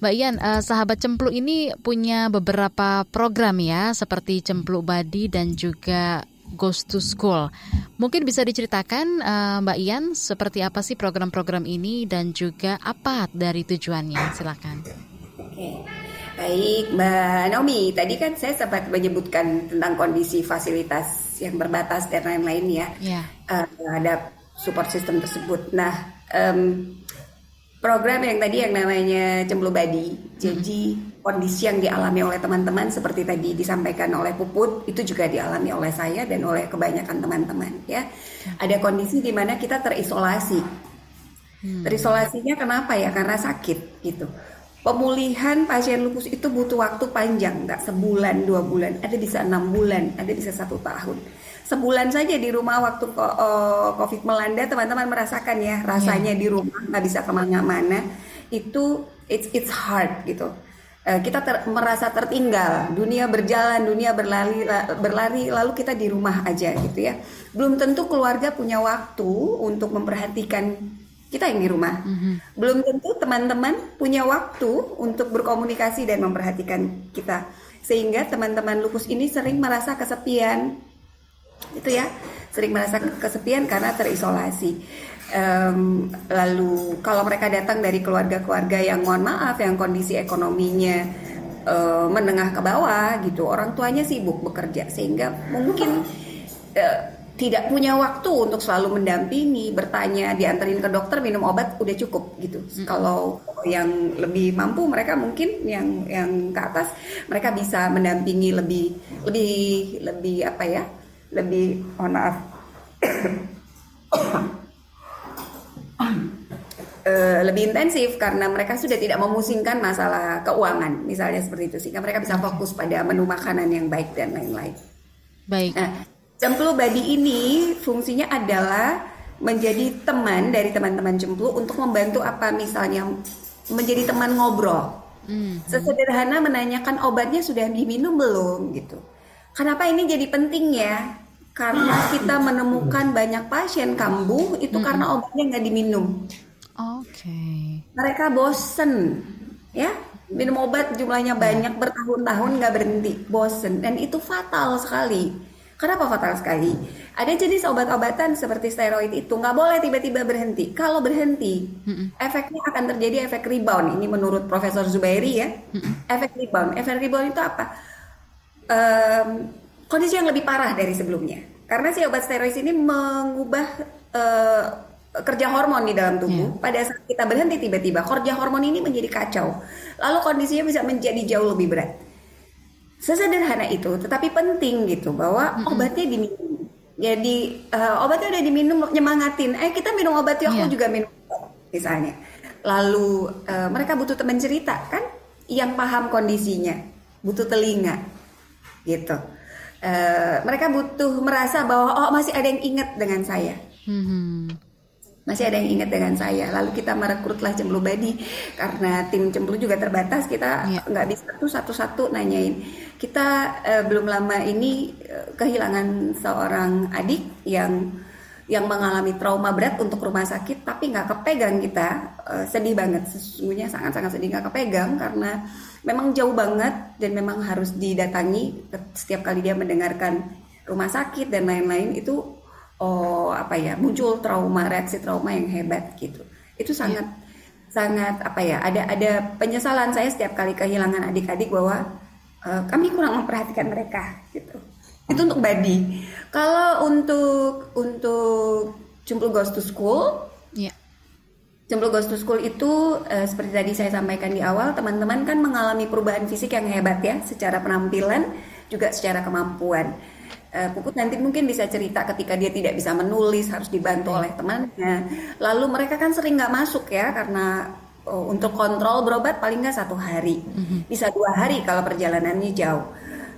Mbak Ian, eh, sahabat cemplu ini punya beberapa program ya, seperti cemplu badi dan juga Ghost to School. Mungkin bisa diceritakan eh, Mbak Ian seperti apa sih program-program ini dan juga apa dari tujuannya? Silakan. Oke. Baik, Mbak Naomi. Tadi kan saya sempat menyebutkan tentang kondisi fasilitas yang terbatas dan lain-lain ya. Ya. eh, terhadap support system tersebut. Nah, em, program yang tadi yang namanya Cemblu Badi, jadi kondisi yang dialami oleh teman-teman seperti tadi disampaikan oleh Puput itu juga dialami oleh saya dan oleh kebanyakan teman-teman ya. Ada kondisi di mana kita terisolasi. Terisolasinya kenapa ya? Karena sakit gitu. Pemulihan pasien lupus itu butuh waktu panjang, nggak sebulan, dua bulan, ada bisa enam bulan, ada bisa satu tahun. Sebulan saja di rumah waktu eh, COVID melanda, teman-teman merasakan ya rasanya di rumah nggak bisa ke mana-mana. Itu it's it's hard gitu. Eh, kita ter- merasa tertinggal, dunia berjalan, dunia berlari, la- berlari, lalu kita di rumah aja gitu ya. Belum tentu keluarga punya waktu untuk memperhatikan kita yang di rumah. Belum tentu teman-teman punya waktu untuk berkomunikasi dan memperhatikan kita. Sehingga teman-teman lupus ini sering merasa kesepian. Itu ya, sering merasa kesepian karena terisolasi. Em, lalu kalau mereka datang dari keluarga-keluarga yang mohon maaf yang kondisi ekonominya uh, menengah ke bawah gitu. Orang tuanya sibuk bekerja sehingga mungkin uh, tidak punya waktu untuk selalu mendampingi, bertanya, dianterin ke dokter, minum obat udah cukup gitu. Hmm. Kalau yang lebih mampu mereka mungkin yang yang ke atas mereka bisa mendampingi lebih lebih lebih apa ya? Lebih oh maaf. Uh, lebih intensif karena mereka sudah tidak memusingkan masalah keuangan misalnya seperti itu sehingga mereka bisa fokus pada menu makanan yang baik dan lain-lain. Baik. Nah, Cemplu Badi ini fungsinya adalah menjadi teman dari teman-teman cemplu untuk membantu apa misalnya menjadi teman ngobrol. Hmm. Sesederhana menanyakan obatnya sudah diminum belum gitu. Kenapa ini jadi penting ya? Karena kita menemukan banyak pasien kambuh itu hmm. karena obatnya nggak diminum. Oke. Okay. Mereka bosen, ya minum obat jumlahnya banyak bertahun-tahun nggak berhenti, bosen dan itu fatal sekali Kenapa fatal sekali? Ada jenis obat-obatan seperti steroid itu nggak boleh tiba-tiba berhenti. Kalau berhenti, mm-hmm. efeknya akan terjadi efek rebound. Ini menurut Profesor Zubairi ya. Mm-hmm. Efek rebound. Efek rebound itu apa? Um, kondisi yang lebih parah dari sebelumnya. Karena si obat steroid ini mengubah uh, kerja hormon di dalam tubuh. Yeah. Pada saat kita berhenti tiba-tiba, kerja hormon ini menjadi kacau. Lalu kondisinya bisa menjadi jauh lebih berat sesederhana itu tetapi penting gitu bahwa mm-hmm. obatnya diminum jadi uh, obatnya udah diminum nyemangatin eh kita minum obat ya aku yeah. juga minum misalnya lalu uh, mereka butuh teman cerita kan yang paham kondisinya butuh telinga gitu uh, mereka butuh merasa bahwa oh masih ada yang ingat dengan saya. Mm-hmm. Masih ada yang ingat dengan saya. Lalu kita merekrutlah cemblu badi karena tim cemblu juga terbatas kita iya. nggak yeah. bisa tuh satu-satu nanyain. Kita uh, belum lama ini uh, kehilangan seorang adik yang yang mengalami trauma berat untuk rumah sakit tapi nggak kepegang kita. Uh, sedih banget. Sesungguhnya sangat-sangat sedih nggak kepegang karena memang jauh banget dan memang harus didatangi. Setiap kali dia mendengarkan rumah sakit dan lain-lain itu oh apa ya muncul trauma reaksi trauma yang hebat gitu. Itu sangat yeah. sangat apa ya ada ada penyesalan saya setiap kali kehilangan adik-adik bahwa uh, kami kurang memperhatikan mereka gitu. Itu untuk body kalau untuk untuk Cumpul Ghost to School Cumpul Ghost to School itu uh, seperti tadi saya sampaikan di awal teman-teman kan mengalami perubahan fisik yang hebat ya secara penampilan juga secara kemampuan uh, Puput nanti mungkin bisa cerita ketika dia tidak bisa menulis harus dibantu oleh temannya. Lalu mereka kan sering nggak masuk ya karena oh, untuk kontrol berobat paling nggak satu hari, mm-hmm. bisa dua hari kalau perjalanannya jauh.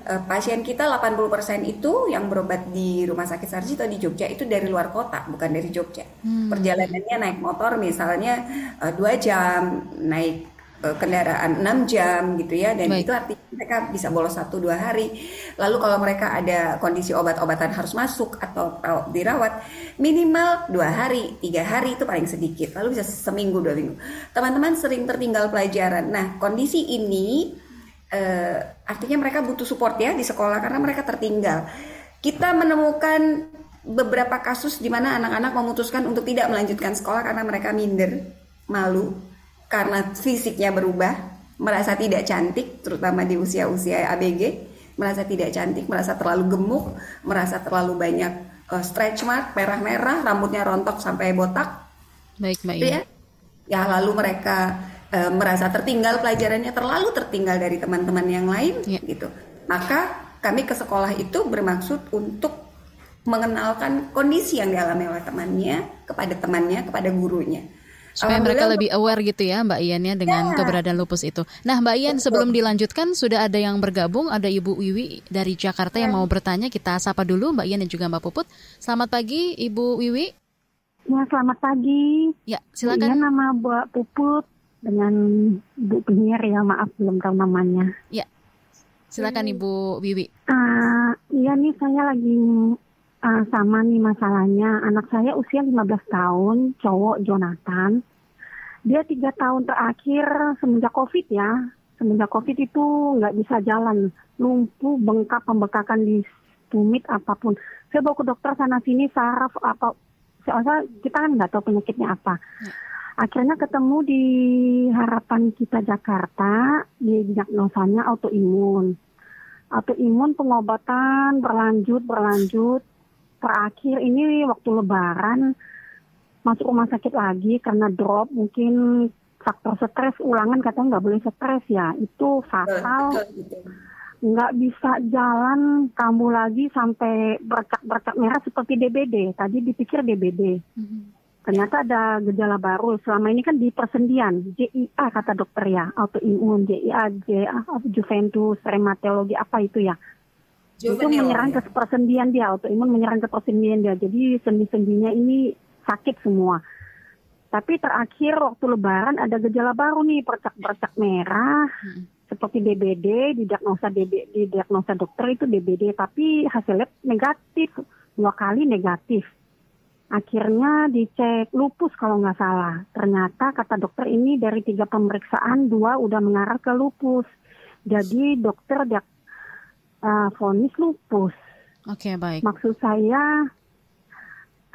Uh, pasien kita 80% itu yang berobat di Rumah Sakit Sarjito di Jogja itu dari luar kota, bukan dari Jogja. Hmm. Perjalanannya naik motor misalnya uh, dua jam, naik Eh, kendaraan 6 jam gitu ya dan Baik. itu artinya mereka bisa bolos satu dua hari lalu kalau mereka ada kondisi obat-obatan harus masuk atau dirawat minimal dua hari tiga hari itu paling sedikit lalu bisa seminggu dua minggu teman-teman sering tertinggal pelajaran nah kondisi ini uh, artinya mereka butuh support ya di sekolah karena mereka tertinggal. Kita menemukan beberapa kasus di mana anak-anak memutuskan untuk tidak melanjutkan sekolah karena mereka minder malu karena fisiknya berubah, merasa tidak cantik, terutama di usia-usia ABG, merasa tidak cantik, merasa terlalu gemuk, merasa terlalu banyak uh, stretch mark, merah-merah, rambutnya rontok sampai botak. Baik, Mbak Ya, ya lalu mereka uh, merasa tertinggal pelajarannya terlalu tertinggal dari teman-teman yang lain, ya. gitu. Maka kami ke sekolah itu bermaksud untuk mengenalkan kondisi yang dialami oleh temannya kepada temannya, kepada gurunya supaya mereka lebih aware gitu ya Mbak Ian ya dengan ya. keberadaan lupus itu. Nah Mbak Ian sebelum dilanjutkan sudah ada yang bergabung, ada Ibu Wiwi dari Jakarta yang ya. mau bertanya. Kita sapa dulu Mbak Ian dan juga Mbak Puput. Selamat pagi Ibu Wiwi. Ya selamat pagi. Ya silakan. Iya nama Bu Puput dengan Bu Pinir ya maaf belum tahu namanya. Ya silakan Ibu Wiwi. Uh, iya nih saya lagi uh, sama nih masalahnya. Anak saya usia 15 tahun, cowok Jonathan. Dia tiga tahun terakhir semenjak COVID ya. Semenjak COVID itu nggak bisa jalan, lumpuh, bengkak, pembekakan di tumit apa pun. Saya bawa ke dokter sana sini saraf apa. Soalnya kita kan nggak tahu penyakitnya apa. Akhirnya ketemu di Harapan Kita Jakarta, di diagnosanya autoimun. Autoimun pengobatan berlanjut, berlanjut. Terakhir ini waktu lebaran masuk rumah sakit lagi karena drop mungkin faktor stres ulangan katanya nggak boleh stres ya itu fatal nggak bisa jalan kambuh lagi sampai bercak-bercak merah seperti DBD tadi dipikir DBD mm-hmm. Ternyata ada gejala baru. Selama ini kan di persendian JIA kata dokter ya. Autoimun JIA JIA Juventus rheumatologi apa itu ya. Juvenil, itu menyerang ya. ke persendian dia. Autoimun menyerang ke persendian dia. Jadi sendi-sendinya ini sakit semua. Tapi terakhir waktu lebaran ada gejala baru nih. Percak-percak merah hmm. seperti DBD didiagnosa DB, diagnosa dokter itu DBD tapi hasil lab negatif. Dua kali negatif. Akhirnya dicek lupus kalau nggak salah. Ternyata kata dokter ini dari tiga pemeriksaan dua udah mengarah ke lupus. Jadi dokter dia uh, vonis lupus. Oke okay, baik. Maksud saya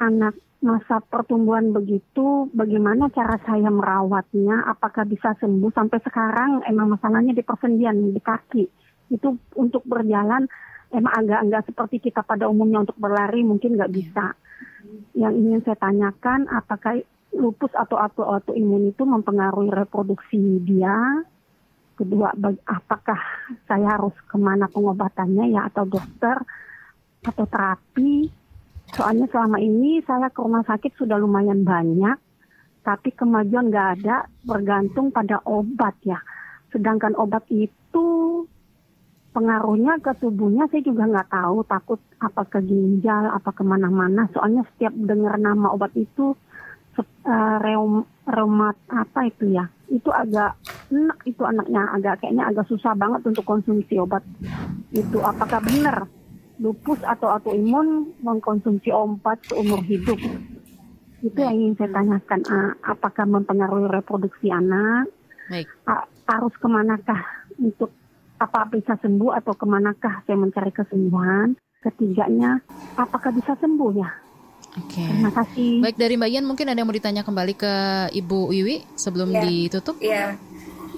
anak masa pertumbuhan begitu, bagaimana cara saya merawatnya? Apakah bisa sembuh? Sampai sekarang emang masalahnya di persendian, di kaki. Itu untuk berjalan emang agak enggak seperti kita pada umumnya untuk berlari mungkin nggak bisa. Yang ingin saya tanyakan, apakah lupus atau autoimun itu mempengaruhi reproduksi dia? Kedua, apakah saya harus ke mana pengobatannya ya atau dokter atau terapi? Soalnya selama ini saya ke rumah sakit sudah lumayan banyak, tapi kemajuan nggak ada, bergantung pada obat ya. Sedangkan obat itu pengaruhnya ke tubuhnya saya juga nggak tahu, takut apa ke ginjal, apa ke mana-mana. Soalnya setiap dengar nama obat itu uh, reum, reumat apa itu ya, itu agak enak itu anaknya agak kayaknya agak susah banget untuk konsumsi obat itu. Apakah benar? lupus atau autoimun mengkonsumsi obat seumur hidup. Itu yang ingin saya tanyakan, uh, apakah mempengaruhi reproduksi anak? Baik. Uh, harus ke manakah untuk apa bisa sembuh atau ke manakah saya mencari kesembuhan? Ketiganya, apakah bisa sembuh ya? Oke. Okay. Terima kasih. Baik dari Mbak Ian mungkin ada yang mau ditanya kembali ke Ibu Wiwi sebelum ya. ditutup? Iya.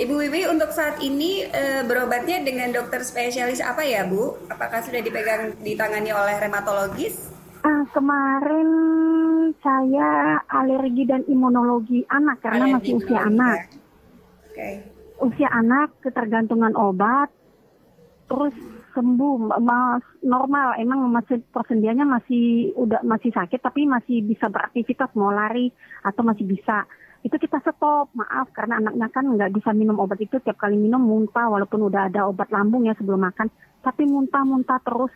Ibu Wiwi untuk saat ini e, berobatnya dengan dokter spesialis apa ya Bu? Apakah sudah dipegang ditangani oleh reumatologis? Uh, kemarin saya alergi dan imunologi anak karena alergi masih usia anak. Ya. Oke. Okay. Usia anak ketergantungan obat, terus sembuh. Mas normal. Emang masih persendiannya masih udah masih sakit tapi masih bisa beraktivitas mau lari atau masih bisa. Itu kita stop. Maaf karena anaknya kan nggak bisa minum obat itu. Tiap kali minum muntah walaupun udah ada obat lambung ya sebelum makan. Tapi muntah-muntah terus.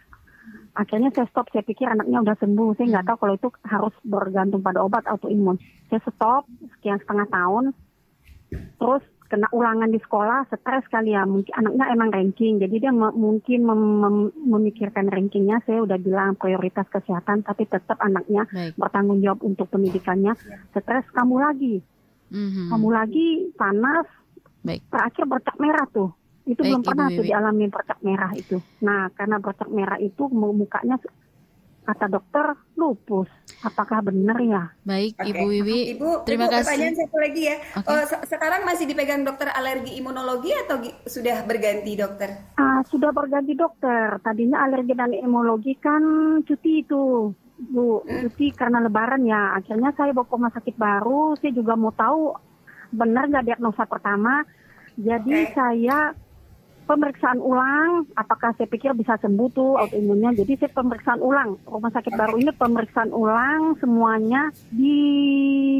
Akhirnya saya stop. Saya pikir anaknya udah sembuh. Saya nggak tahu kalau itu harus bergantung pada obat autoimun. Saya stop sekian setengah tahun. Terus kena ulangan di sekolah stres kali ya mungkin anaknya emang ranking jadi dia mungkin mem mem memikirkan rankingnya saya udah bilang prioritas kesehatan tapi tetap anaknya Baik. bertanggung jawab untuk pendidikannya stres kamu lagi Mm-hmm. Kamu lagi panas, Baik. terakhir bercak merah tuh. Itu Baik, belum pernah tuh dialami bercak merah itu. Nah, karena bercak merah itu mukanya kata dokter lupus. Apakah benar ya? Baik, okay. Ibu Wiwi. Ibu, terima Ibu, kasih. Pertanyaan satu lagi ya. Okay. Oh, se sekarang masih dipegang dokter alergi imunologi atau sudah berganti dokter? Ah, sudah berganti dokter. Tadinya alergi dan imunologi kan cuti itu. Bu Suci karena lebaran ya akhirnya saya bawa ke rumah sakit baru saya juga mau tahu benar nggak diagnosa pertama jadi okay. saya pemeriksaan ulang apakah saya pikir bisa sembuh tuh autoimunnya. Jadi saya pemeriksaan ulang. Rumah sakit baru ini pemeriksaan ulang semuanya di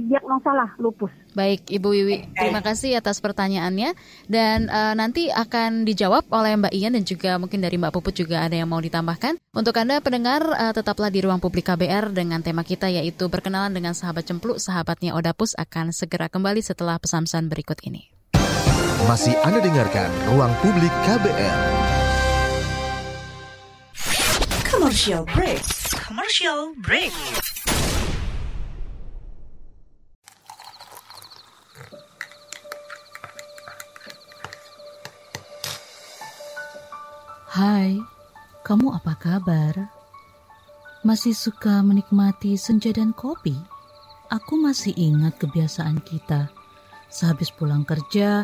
diagnosa lah lupus. Baik Ibu Wiwi terima kasih atas pertanyaannya. Dan uh, nanti akan dijawab oleh Mbak Ian dan juga mungkin dari Mbak Puput juga ada yang mau ditambahkan. Untuk anda pendengar uh, tetaplah di ruang publik KBR dengan tema kita yaitu berkenalan dengan sahabat cempluk sahabatnya Odapus akan segera kembali setelah pesan-pesan berikut ini masih Anda dengarkan Ruang Publik KBR. Commercial break. Commercial break. Hai, kamu apa kabar? Masih suka menikmati senja dan kopi? aku masih ingat kebiasaan kita. Sehabis pulang kerja,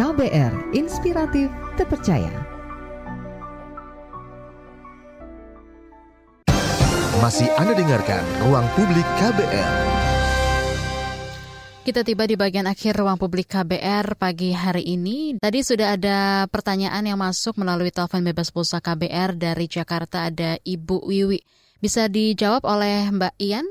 KBR Inspiratif Terpercaya. Masih Anda dengarkan Ruang Publik KBR. Kita tiba di bagian akhir ruang publik KBR pagi hari ini. Tadi sudah ada pertanyaan yang masuk melalui telepon bebas pulsa KBR dari Jakarta ada Ibu Wiwi. Bisa dijawab oleh Mbak Ian,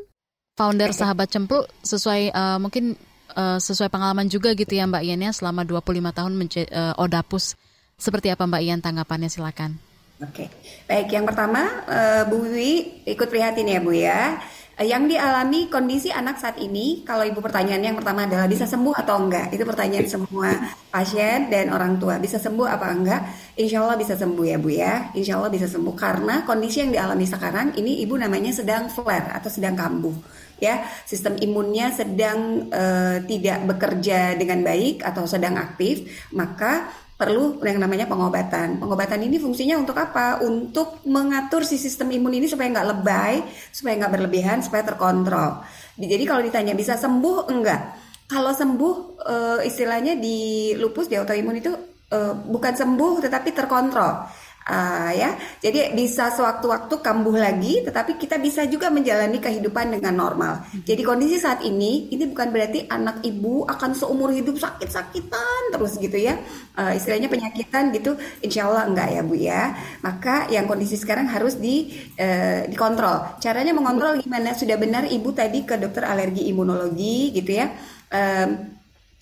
founder Sahabat Cemplu sesuai uh, mungkin uh, sesuai pengalaman juga gitu ya Mbak Ian ya selama 25 tahun menjadi uh, Odapus. Seperti apa Mbak Ian tanggapannya silakan. Oke, baik yang pertama uh, Bu Wiwi ikut prihatin ya Bu ya. Eh, yang dialami kondisi anak saat ini, kalau ibu pertanyaannya yang pertama adalah bisa sembuh atau enggak? Itu pertanyaan semua pasien dan orang tua. Bisa sembuh apa enggak? Insya Allah bisa sembuh ya Bu ya. Insya Allah bisa sembuh karena kondisi yang dialami sekarang ini ibu namanya sedang flare atau sedang kambuh. Ya, sistem imunnya sedang uh, tidak bekerja dengan baik atau sedang aktif, maka perlu yang namanya pengobatan. Pengobatan ini fungsinya untuk apa? Untuk mengatur si sistem imun ini supaya nggak lebay, supaya nggak berlebihan, supaya terkontrol. Jadi kalau ditanya bisa sembuh enggak? Kalau sembuh e, istilahnya di lupus di autoimun itu e, bukan sembuh tetapi terkontrol uh, ya. Jadi bisa sewaktu-waktu kambuh lagi, tetapi kita bisa juga menjalani kehidupan dengan normal. Jadi kondisi saat ini ini bukan berarti anak ibu akan seumur hidup sakit-sakitan terus gitu ya. Uh, istilahnya penyakitan gitu, insya Allah enggak ya bu ya. Maka yang kondisi sekarang harus di uh, dikontrol. Caranya mengontrol gimana? Sudah benar ibu tadi ke dokter alergi imunologi gitu ya. Um,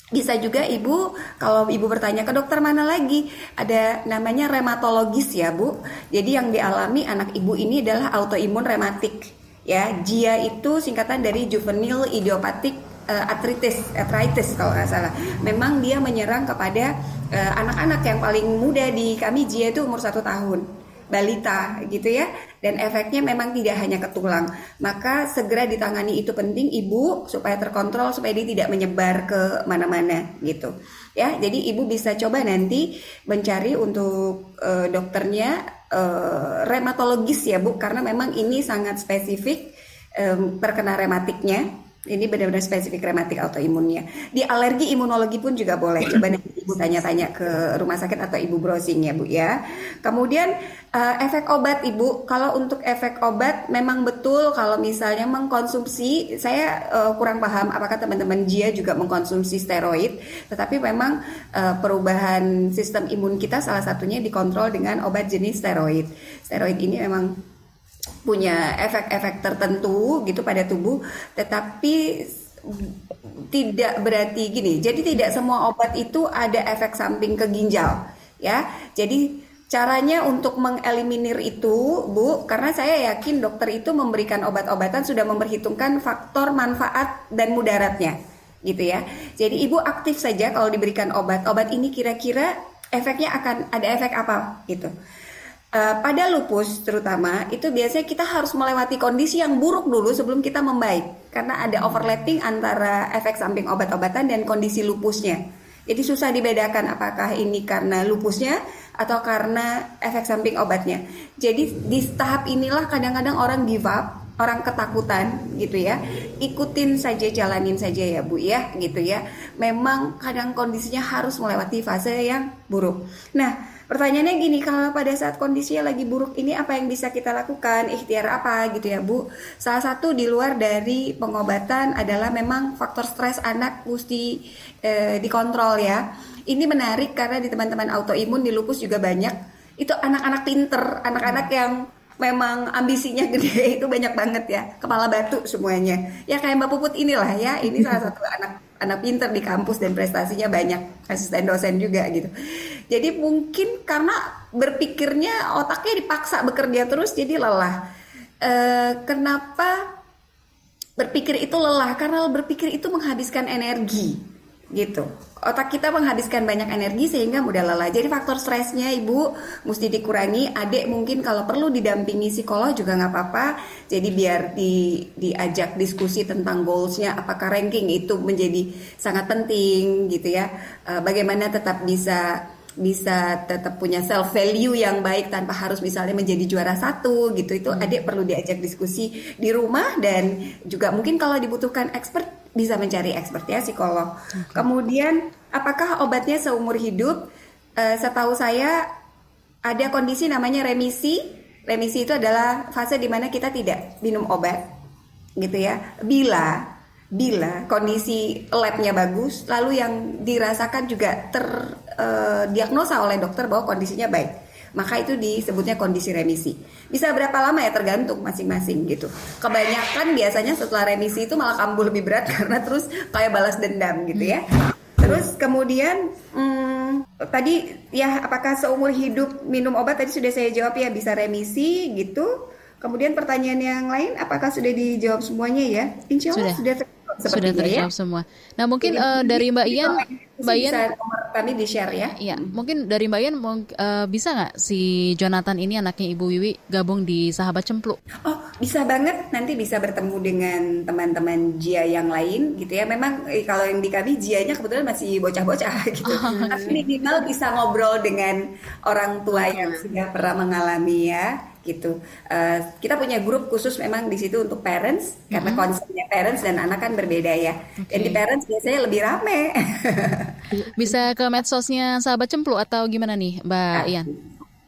bisa juga ibu kalau ibu bertanya ke dokter mana lagi ada namanya reumatologis ya bu. Jadi yang dialami anak ibu ini adalah autoimun rematik ya. JIA itu singkatan dari juvenile idiopathic uh, arthritis arthritis kalau nggak salah. Memang dia menyerang kepada eh, anak-anak uh, yang paling muda di kami JIA itu umur satu tahun balita gitu ya. Dan efeknya memang tidak hanya ke tulang. Maka segera ditangani itu penting ibu supaya terkontrol supaya dia tidak menyebar ke mana-mana gitu. Ya jadi ibu bisa coba nanti mencari untuk uh, dokternya uh, reumatologis ya bu. Karena memang ini sangat spesifik um, terkena rematiknya ini benar-benar spesifik rematik autoimunnya. Di alergi imunologi pun juga boleh. Coba nanti ibu tanya-tanya ke rumah sakit atau ibu browsing ya bu ya. Kemudian uh, efek obat ibu. Kalau untuk efek obat memang betul kalau misalnya mengkonsumsi, saya uh, kurang paham apakah teman-teman Jia juga mengkonsumsi steroid. Tetapi memang uh, perubahan sistem imun kita salah satunya dikontrol dengan obat jenis steroid. Steroid ini memang punya efek-efek tertentu gitu pada tubuh, tetapi tidak berarti gini. Jadi tidak semua obat itu ada efek samping ke ginjal, ya. Jadi caranya untuk mengeliminir itu, Bu, karena saya yakin dokter itu memberikan obat-obatan sudah memperhitungkan faktor manfaat dan mudaratnya, gitu ya. Jadi ibu aktif saja kalau diberikan obat. Obat ini kira-kira efeknya akan ada efek apa, gitu. Uh, pada lupus terutama itu biasanya kita harus melewati kondisi yang buruk dulu sebelum kita membaik karena ada overlapping antara efek samping obat-obatan dan kondisi lupusnya. Jadi susah dibedakan apakah ini karena lupusnya atau karena efek samping obatnya. Jadi di tahap inilah kadang-kadang orang give up, orang ketakutan gitu ya. Ikutin saja, jalanin saja ya Bu ya gitu ya. Memang kadang kondisinya harus melewati fase yang buruk. Nah, Pertanyaannya gini, kalau pada saat kondisinya lagi buruk ini apa yang bisa kita lakukan? Ikhtiar apa gitu ya Bu? Salah satu di luar dari pengobatan adalah memang faktor stres anak mesti eh, dikontrol ya. Ini menarik karena di teman-teman autoimun di lupus juga banyak. Itu anak-anak pinter, anak-anak yang memang ambisinya gede itu banyak banget ya kepala batu semuanya ya kayak mbak puput inilah ya ini salah satu anak anak pinter di kampus dan prestasinya banyak asisten dosen juga gitu jadi mungkin karena berpikirnya otaknya dipaksa bekerja terus jadi lelah. E, kenapa berpikir itu lelah karena berpikir itu menghabiskan energi gitu. Otak kita menghabiskan banyak energi sehingga mudah lelah. Jadi faktor stresnya ibu mesti dikurangi. Adik mungkin kalau perlu didampingi psikolog juga nggak apa-apa. Jadi biar di, diajak diskusi tentang goalsnya, apakah ranking itu menjadi sangat penting gitu ya. Uh, bagaimana tetap bisa bisa tetap punya self value yang baik tanpa harus misalnya menjadi juara satu gitu itu hmm. adik perlu diajak diskusi di rumah dan juga mungkin kalau dibutuhkan expert bisa mencari expert ya psikolog. Okay. Kemudian apakah obatnya seumur hidup? Uh, setahu saya ada kondisi namanya remisi. Remisi itu adalah fase di mana kita tidak minum obat gitu ya. Bila bila kondisi labnya bagus, lalu yang dirasakan juga terdiagnosa uh, oleh dokter bahwa kondisinya baik, maka itu disebutnya kondisi remisi. Bisa berapa lama ya tergantung masing-masing gitu. Kebanyakan biasanya setelah remisi itu malah kambuh lebih berat karena terus kayak balas dendam gitu ya. Terus kemudian hmm, tadi ya apakah seumur hidup minum obat tadi sudah saya jawab ya bisa remisi gitu. Kemudian pertanyaan yang lain apakah sudah dijawab semuanya ya? Insya Allah sudah, sudah sudah ya. terjawab ya. semua. Nah mungkin uh, dari Mbak Ian, Mbak Ian kami di share ya. Iya, mungkin dari Mbak Ian uh, bisa nggak si Jonathan ini anaknya Ibu Wiwi gabung di Sahabat Cemplu? Oh bisa banget, nanti bisa bertemu dengan teman-teman Jia yang lain gitu ya. Memang eh, kalau yang di kami Jianya kebetulan masih bocah-bocah gitu, oh, tapi minimal bisa ngobrol dengan orang tua yang sudah pernah mengalami ya gitu. Uh, kita punya grup khusus memang di situ untuk parents mm-hmm. karena konsepnya parents dan anak kan berbeda ya. Okay. Dan di parents biasanya lebih rame. Bisa ke medsosnya sahabat cemplu atau gimana nih, Mbak nah, Ian?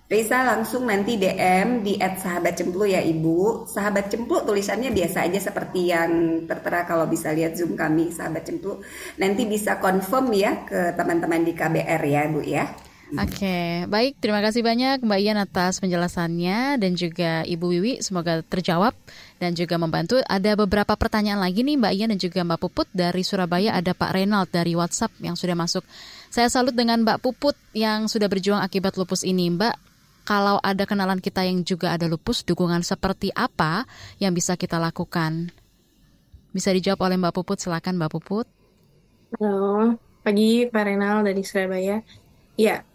Bisa langsung nanti DM di @sahabat cemplu ya Ibu. Sahabat cemplu tulisannya biasa aja seperti yang tertera kalau bisa lihat Zoom kami sahabat cemplu. Nanti bisa confirm ya ke teman-teman di KBR ya Bu ya. Oke, okay. baik. Terima kasih banyak Mbak Ian atas penjelasannya dan juga Ibu Wiwi. Semoga terjawab dan juga membantu. Ada beberapa pertanyaan lagi nih Mbak Ian dan juga Mbak Puput dari Surabaya. Ada Pak Reynald dari WhatsApp yang sudah masuk. Saya salut dengan Mbak Puput yang sudah berjuang akibat lupus ini. Mbak, kalau ada kenalan kita yang juga ada lupus, dukungan seperti apa yang bisa kita lakukan? Bisa dijawab oleh Mbak Puput. Silakan Mbak Puput. Halo, pagi Pak Renal dari Surabaya. Ya,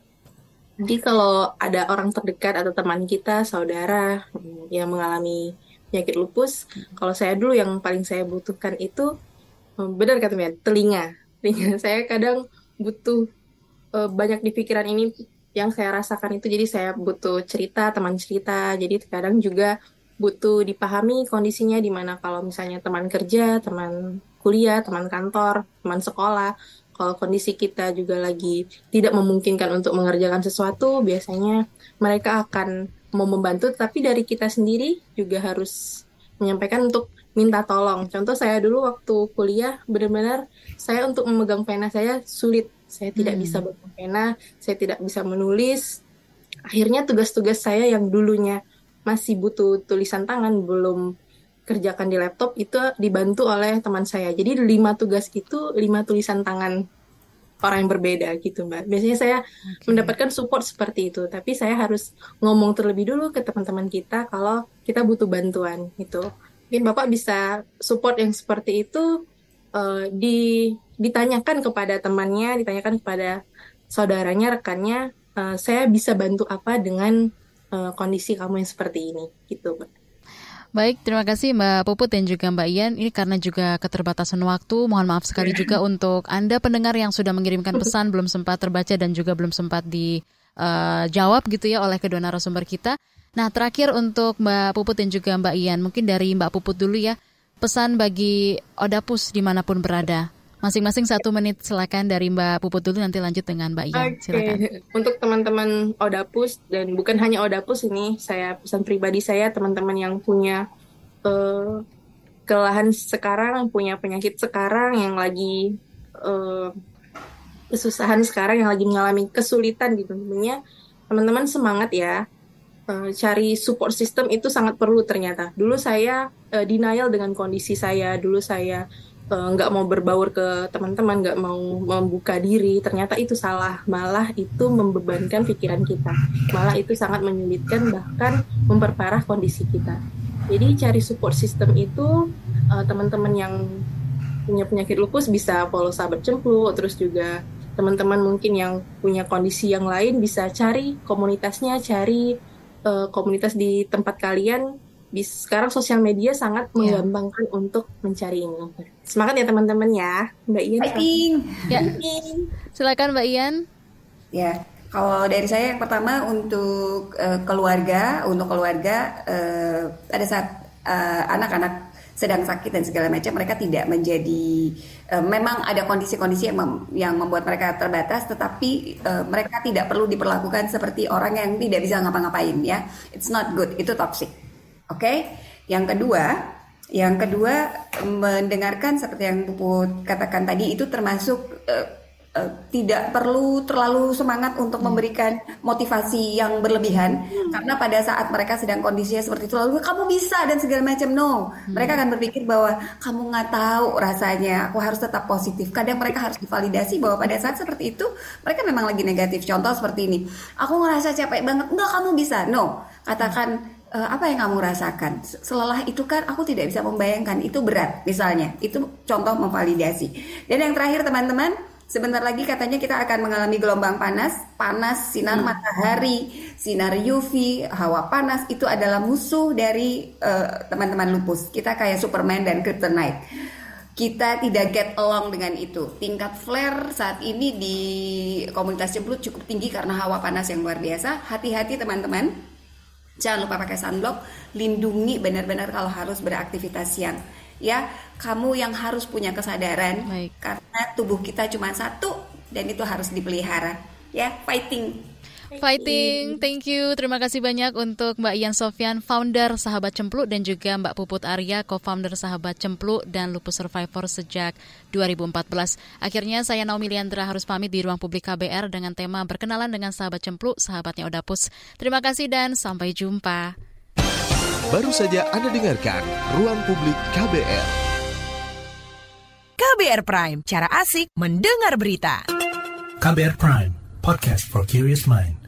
jadi kalau ada orang terdekat atau teman kita, saudara yang mengalami penyakit lupus, kalau saya dulu yang paling saya butuhkan itu benar kata Mian, telinga. Telinga saya kadang butuh uh, banyak di pikiran ini yang saya rasakan itu jadi saya butuh cerita, teman cerita. Jadi kadang juga butuh dipahami kondisinya di mana kalau misalnya teman kerja, teman kuliah, teman kantor, teman sekolah kalau kondisi kita juga lagi tidak memungkinkan untuk mengerjakan sesuatu, biasanya mereka akan mau membantu, tapi dari kita sendiri juga harus menyampaikan untuk minta tolong. Contoh saya dulu waktu kuliah benar-benar saya untuk memegang pena saya sulit. Saya tidak hmm. bisa memegang pena, saya tidak bisa menulis. Akhirnya tugas-tugas saya yang dulunya masih butuh tulisan tangan belum kerjakan di laptop itu dibantu oleh teman saya. Jadi lima tugas itu lima tulisan tangan orang yang berbeda gitu mbak. Biasanya saya okay. mendapatkan support seperti itu, tapi saya harus ngomong terlebih dulu ke teman-teman kita kalau kita butuh bantuan gitu. Mungkin bapak bisa support yang seperti itu uh, di ditanyakan kepada temannya, ditanyakan kepada saudaranya, rekannya, uh, saya bisa bantu apa dengan uh, kondisi kamu yang seperti ini gitu mbak. Baik, terima kasih Mbak Puput dan juga Mbak Ian. Ini karena juga keterbatasan waktu, mohon maaf sekali juga untuk Anda pendengar yang sudah mengirimkan pesan belum sempat terbaca dan juga belum sempat dijawab uh, gitu ya oleh kedua narasumber kita. Nah, terakhir untuk Mbak Puput dan juga Mbak Ian, mungkin dari Mbak Puput dulu ya, pesan bagi Odapus di mana pun berada. Masing-masing satu menit silakan dari Mbak Puput dulu nanti lanjut dengan Mbak Ian. Okay. Silakan. Untuk teman-teman Odapus dan bukan hanya Odapus ini, saya pesan pribadi saya teman-teman yang punya uh, kelelahan sekarang, punya penyakit sekarang yang lagi uh, kesusahan sekarang yang lagi mengalami kesulitan gitu tentunya teman-teman semangat ya uh, cari support system itu sangat perlu ternyata dulu saya uh, denial dengan kondisi saya dulu saya Eh, nggak uh, mau berbaur ke teman-teman, nggak mau membuka diri, ternyata itu salah. Malah itu membebankan pikiran kita. Malah itu sangat menyulitkan bahkan memperparah kondisi kita. Jadi cari support system itu uh, teman-teman yang punya penyakit lupus bisa follow sahabat cemplu terus juga teman-teman mungkin yang punya kondisi yang lain bisa cari komunitasnya cari uh, komunitas di tempat kalian bis sekarang sosial media sangat yeah. menggampangkan untuk mencari ini. Semangat ya teman-teman ya, Mbak Ian. Fighting. Ya. Silakan Mbak Ian. Ya, kalau dari saya yang pertama untuk uh, keluarga, untuk keluarga uh, pada saat anak-anak uh, sedang sakit dan segala macam mereka tidak menjadi uh, memang ada kondisi-kondisi yang mem, yang membuat mereka terbatas tetapi uh, mereka tidak perlu diperlakukan seperti orang yang tidak bisa ngapa-ngapain ya it's not good itu toxic oke okay? yang kedua yang kedua mendengarkan seperti yang Puput katakan tadi itu termasuk uh, uh, tidak perlu terlalu semangat untuk hmm. memberikan motivasi yang berlebihan hmm. karena pada saat mereka sedang kondisinya seperti itu lalu kamu bisa dan segala macam no hmm. mereka akan berpikir bahwa kamu nggak tahu rasanya aku harus tetap positif kadang mereka harus divalidasi bahwa pada saat seperti itu mereka memang lagi negatif contoh seperti ini aku ngerasa capek banget enggak kamu bisa no katakan uh, apa yang kamu rasakan? Selelah itu kan aku tidak bisa membayangkan itu berat misalnya. Itu contoh memvalidasi. Dan yang terakhir teman-teman, Sebentar lagi katanya kita akan mengalami gelombang panas, panas sinar hmm. matahari, sinar UV, hawa panas itu adalah musuh dari eh, teman-teman uh, lupus. Kita kayak Superman dan Kryptonite. Kita tidak get along dengan itu. Tingkat flare saat ini di komunitas cemblut cukup tinggi karena hawa panas yang luar biasa. Hati-hati teman-teman. Jangan lupa pakai sunblock, lindungi benar-benar kalau harus beraktivitas siang. Ya kamu yang harus punya kesadaran Baik. karena tubuh kita cuma satu dan itu harus dipelihara. Ya fighting Fighting, thank you. Terima kasih banyak untuk Mbak Ian Sofyan, founder Sahabat Cemplu, dan juga Mbak Puput Arya, co-founder Sahabat Cemplu dan Lupus Survivor sejak 2014. Akhirnya saya Naomi Liandra harus pamit di ruang publik KBR dengan tema berkenalan dengan Sahabat Cemplu, sahabatnya Odapus. Terima kasih dan sampai jumpa. Baru saja Anda dengarkan Ruang Publik KBR. KBR Prime, cara asik mendengar berita. KBR Prime, podcast for curious mind.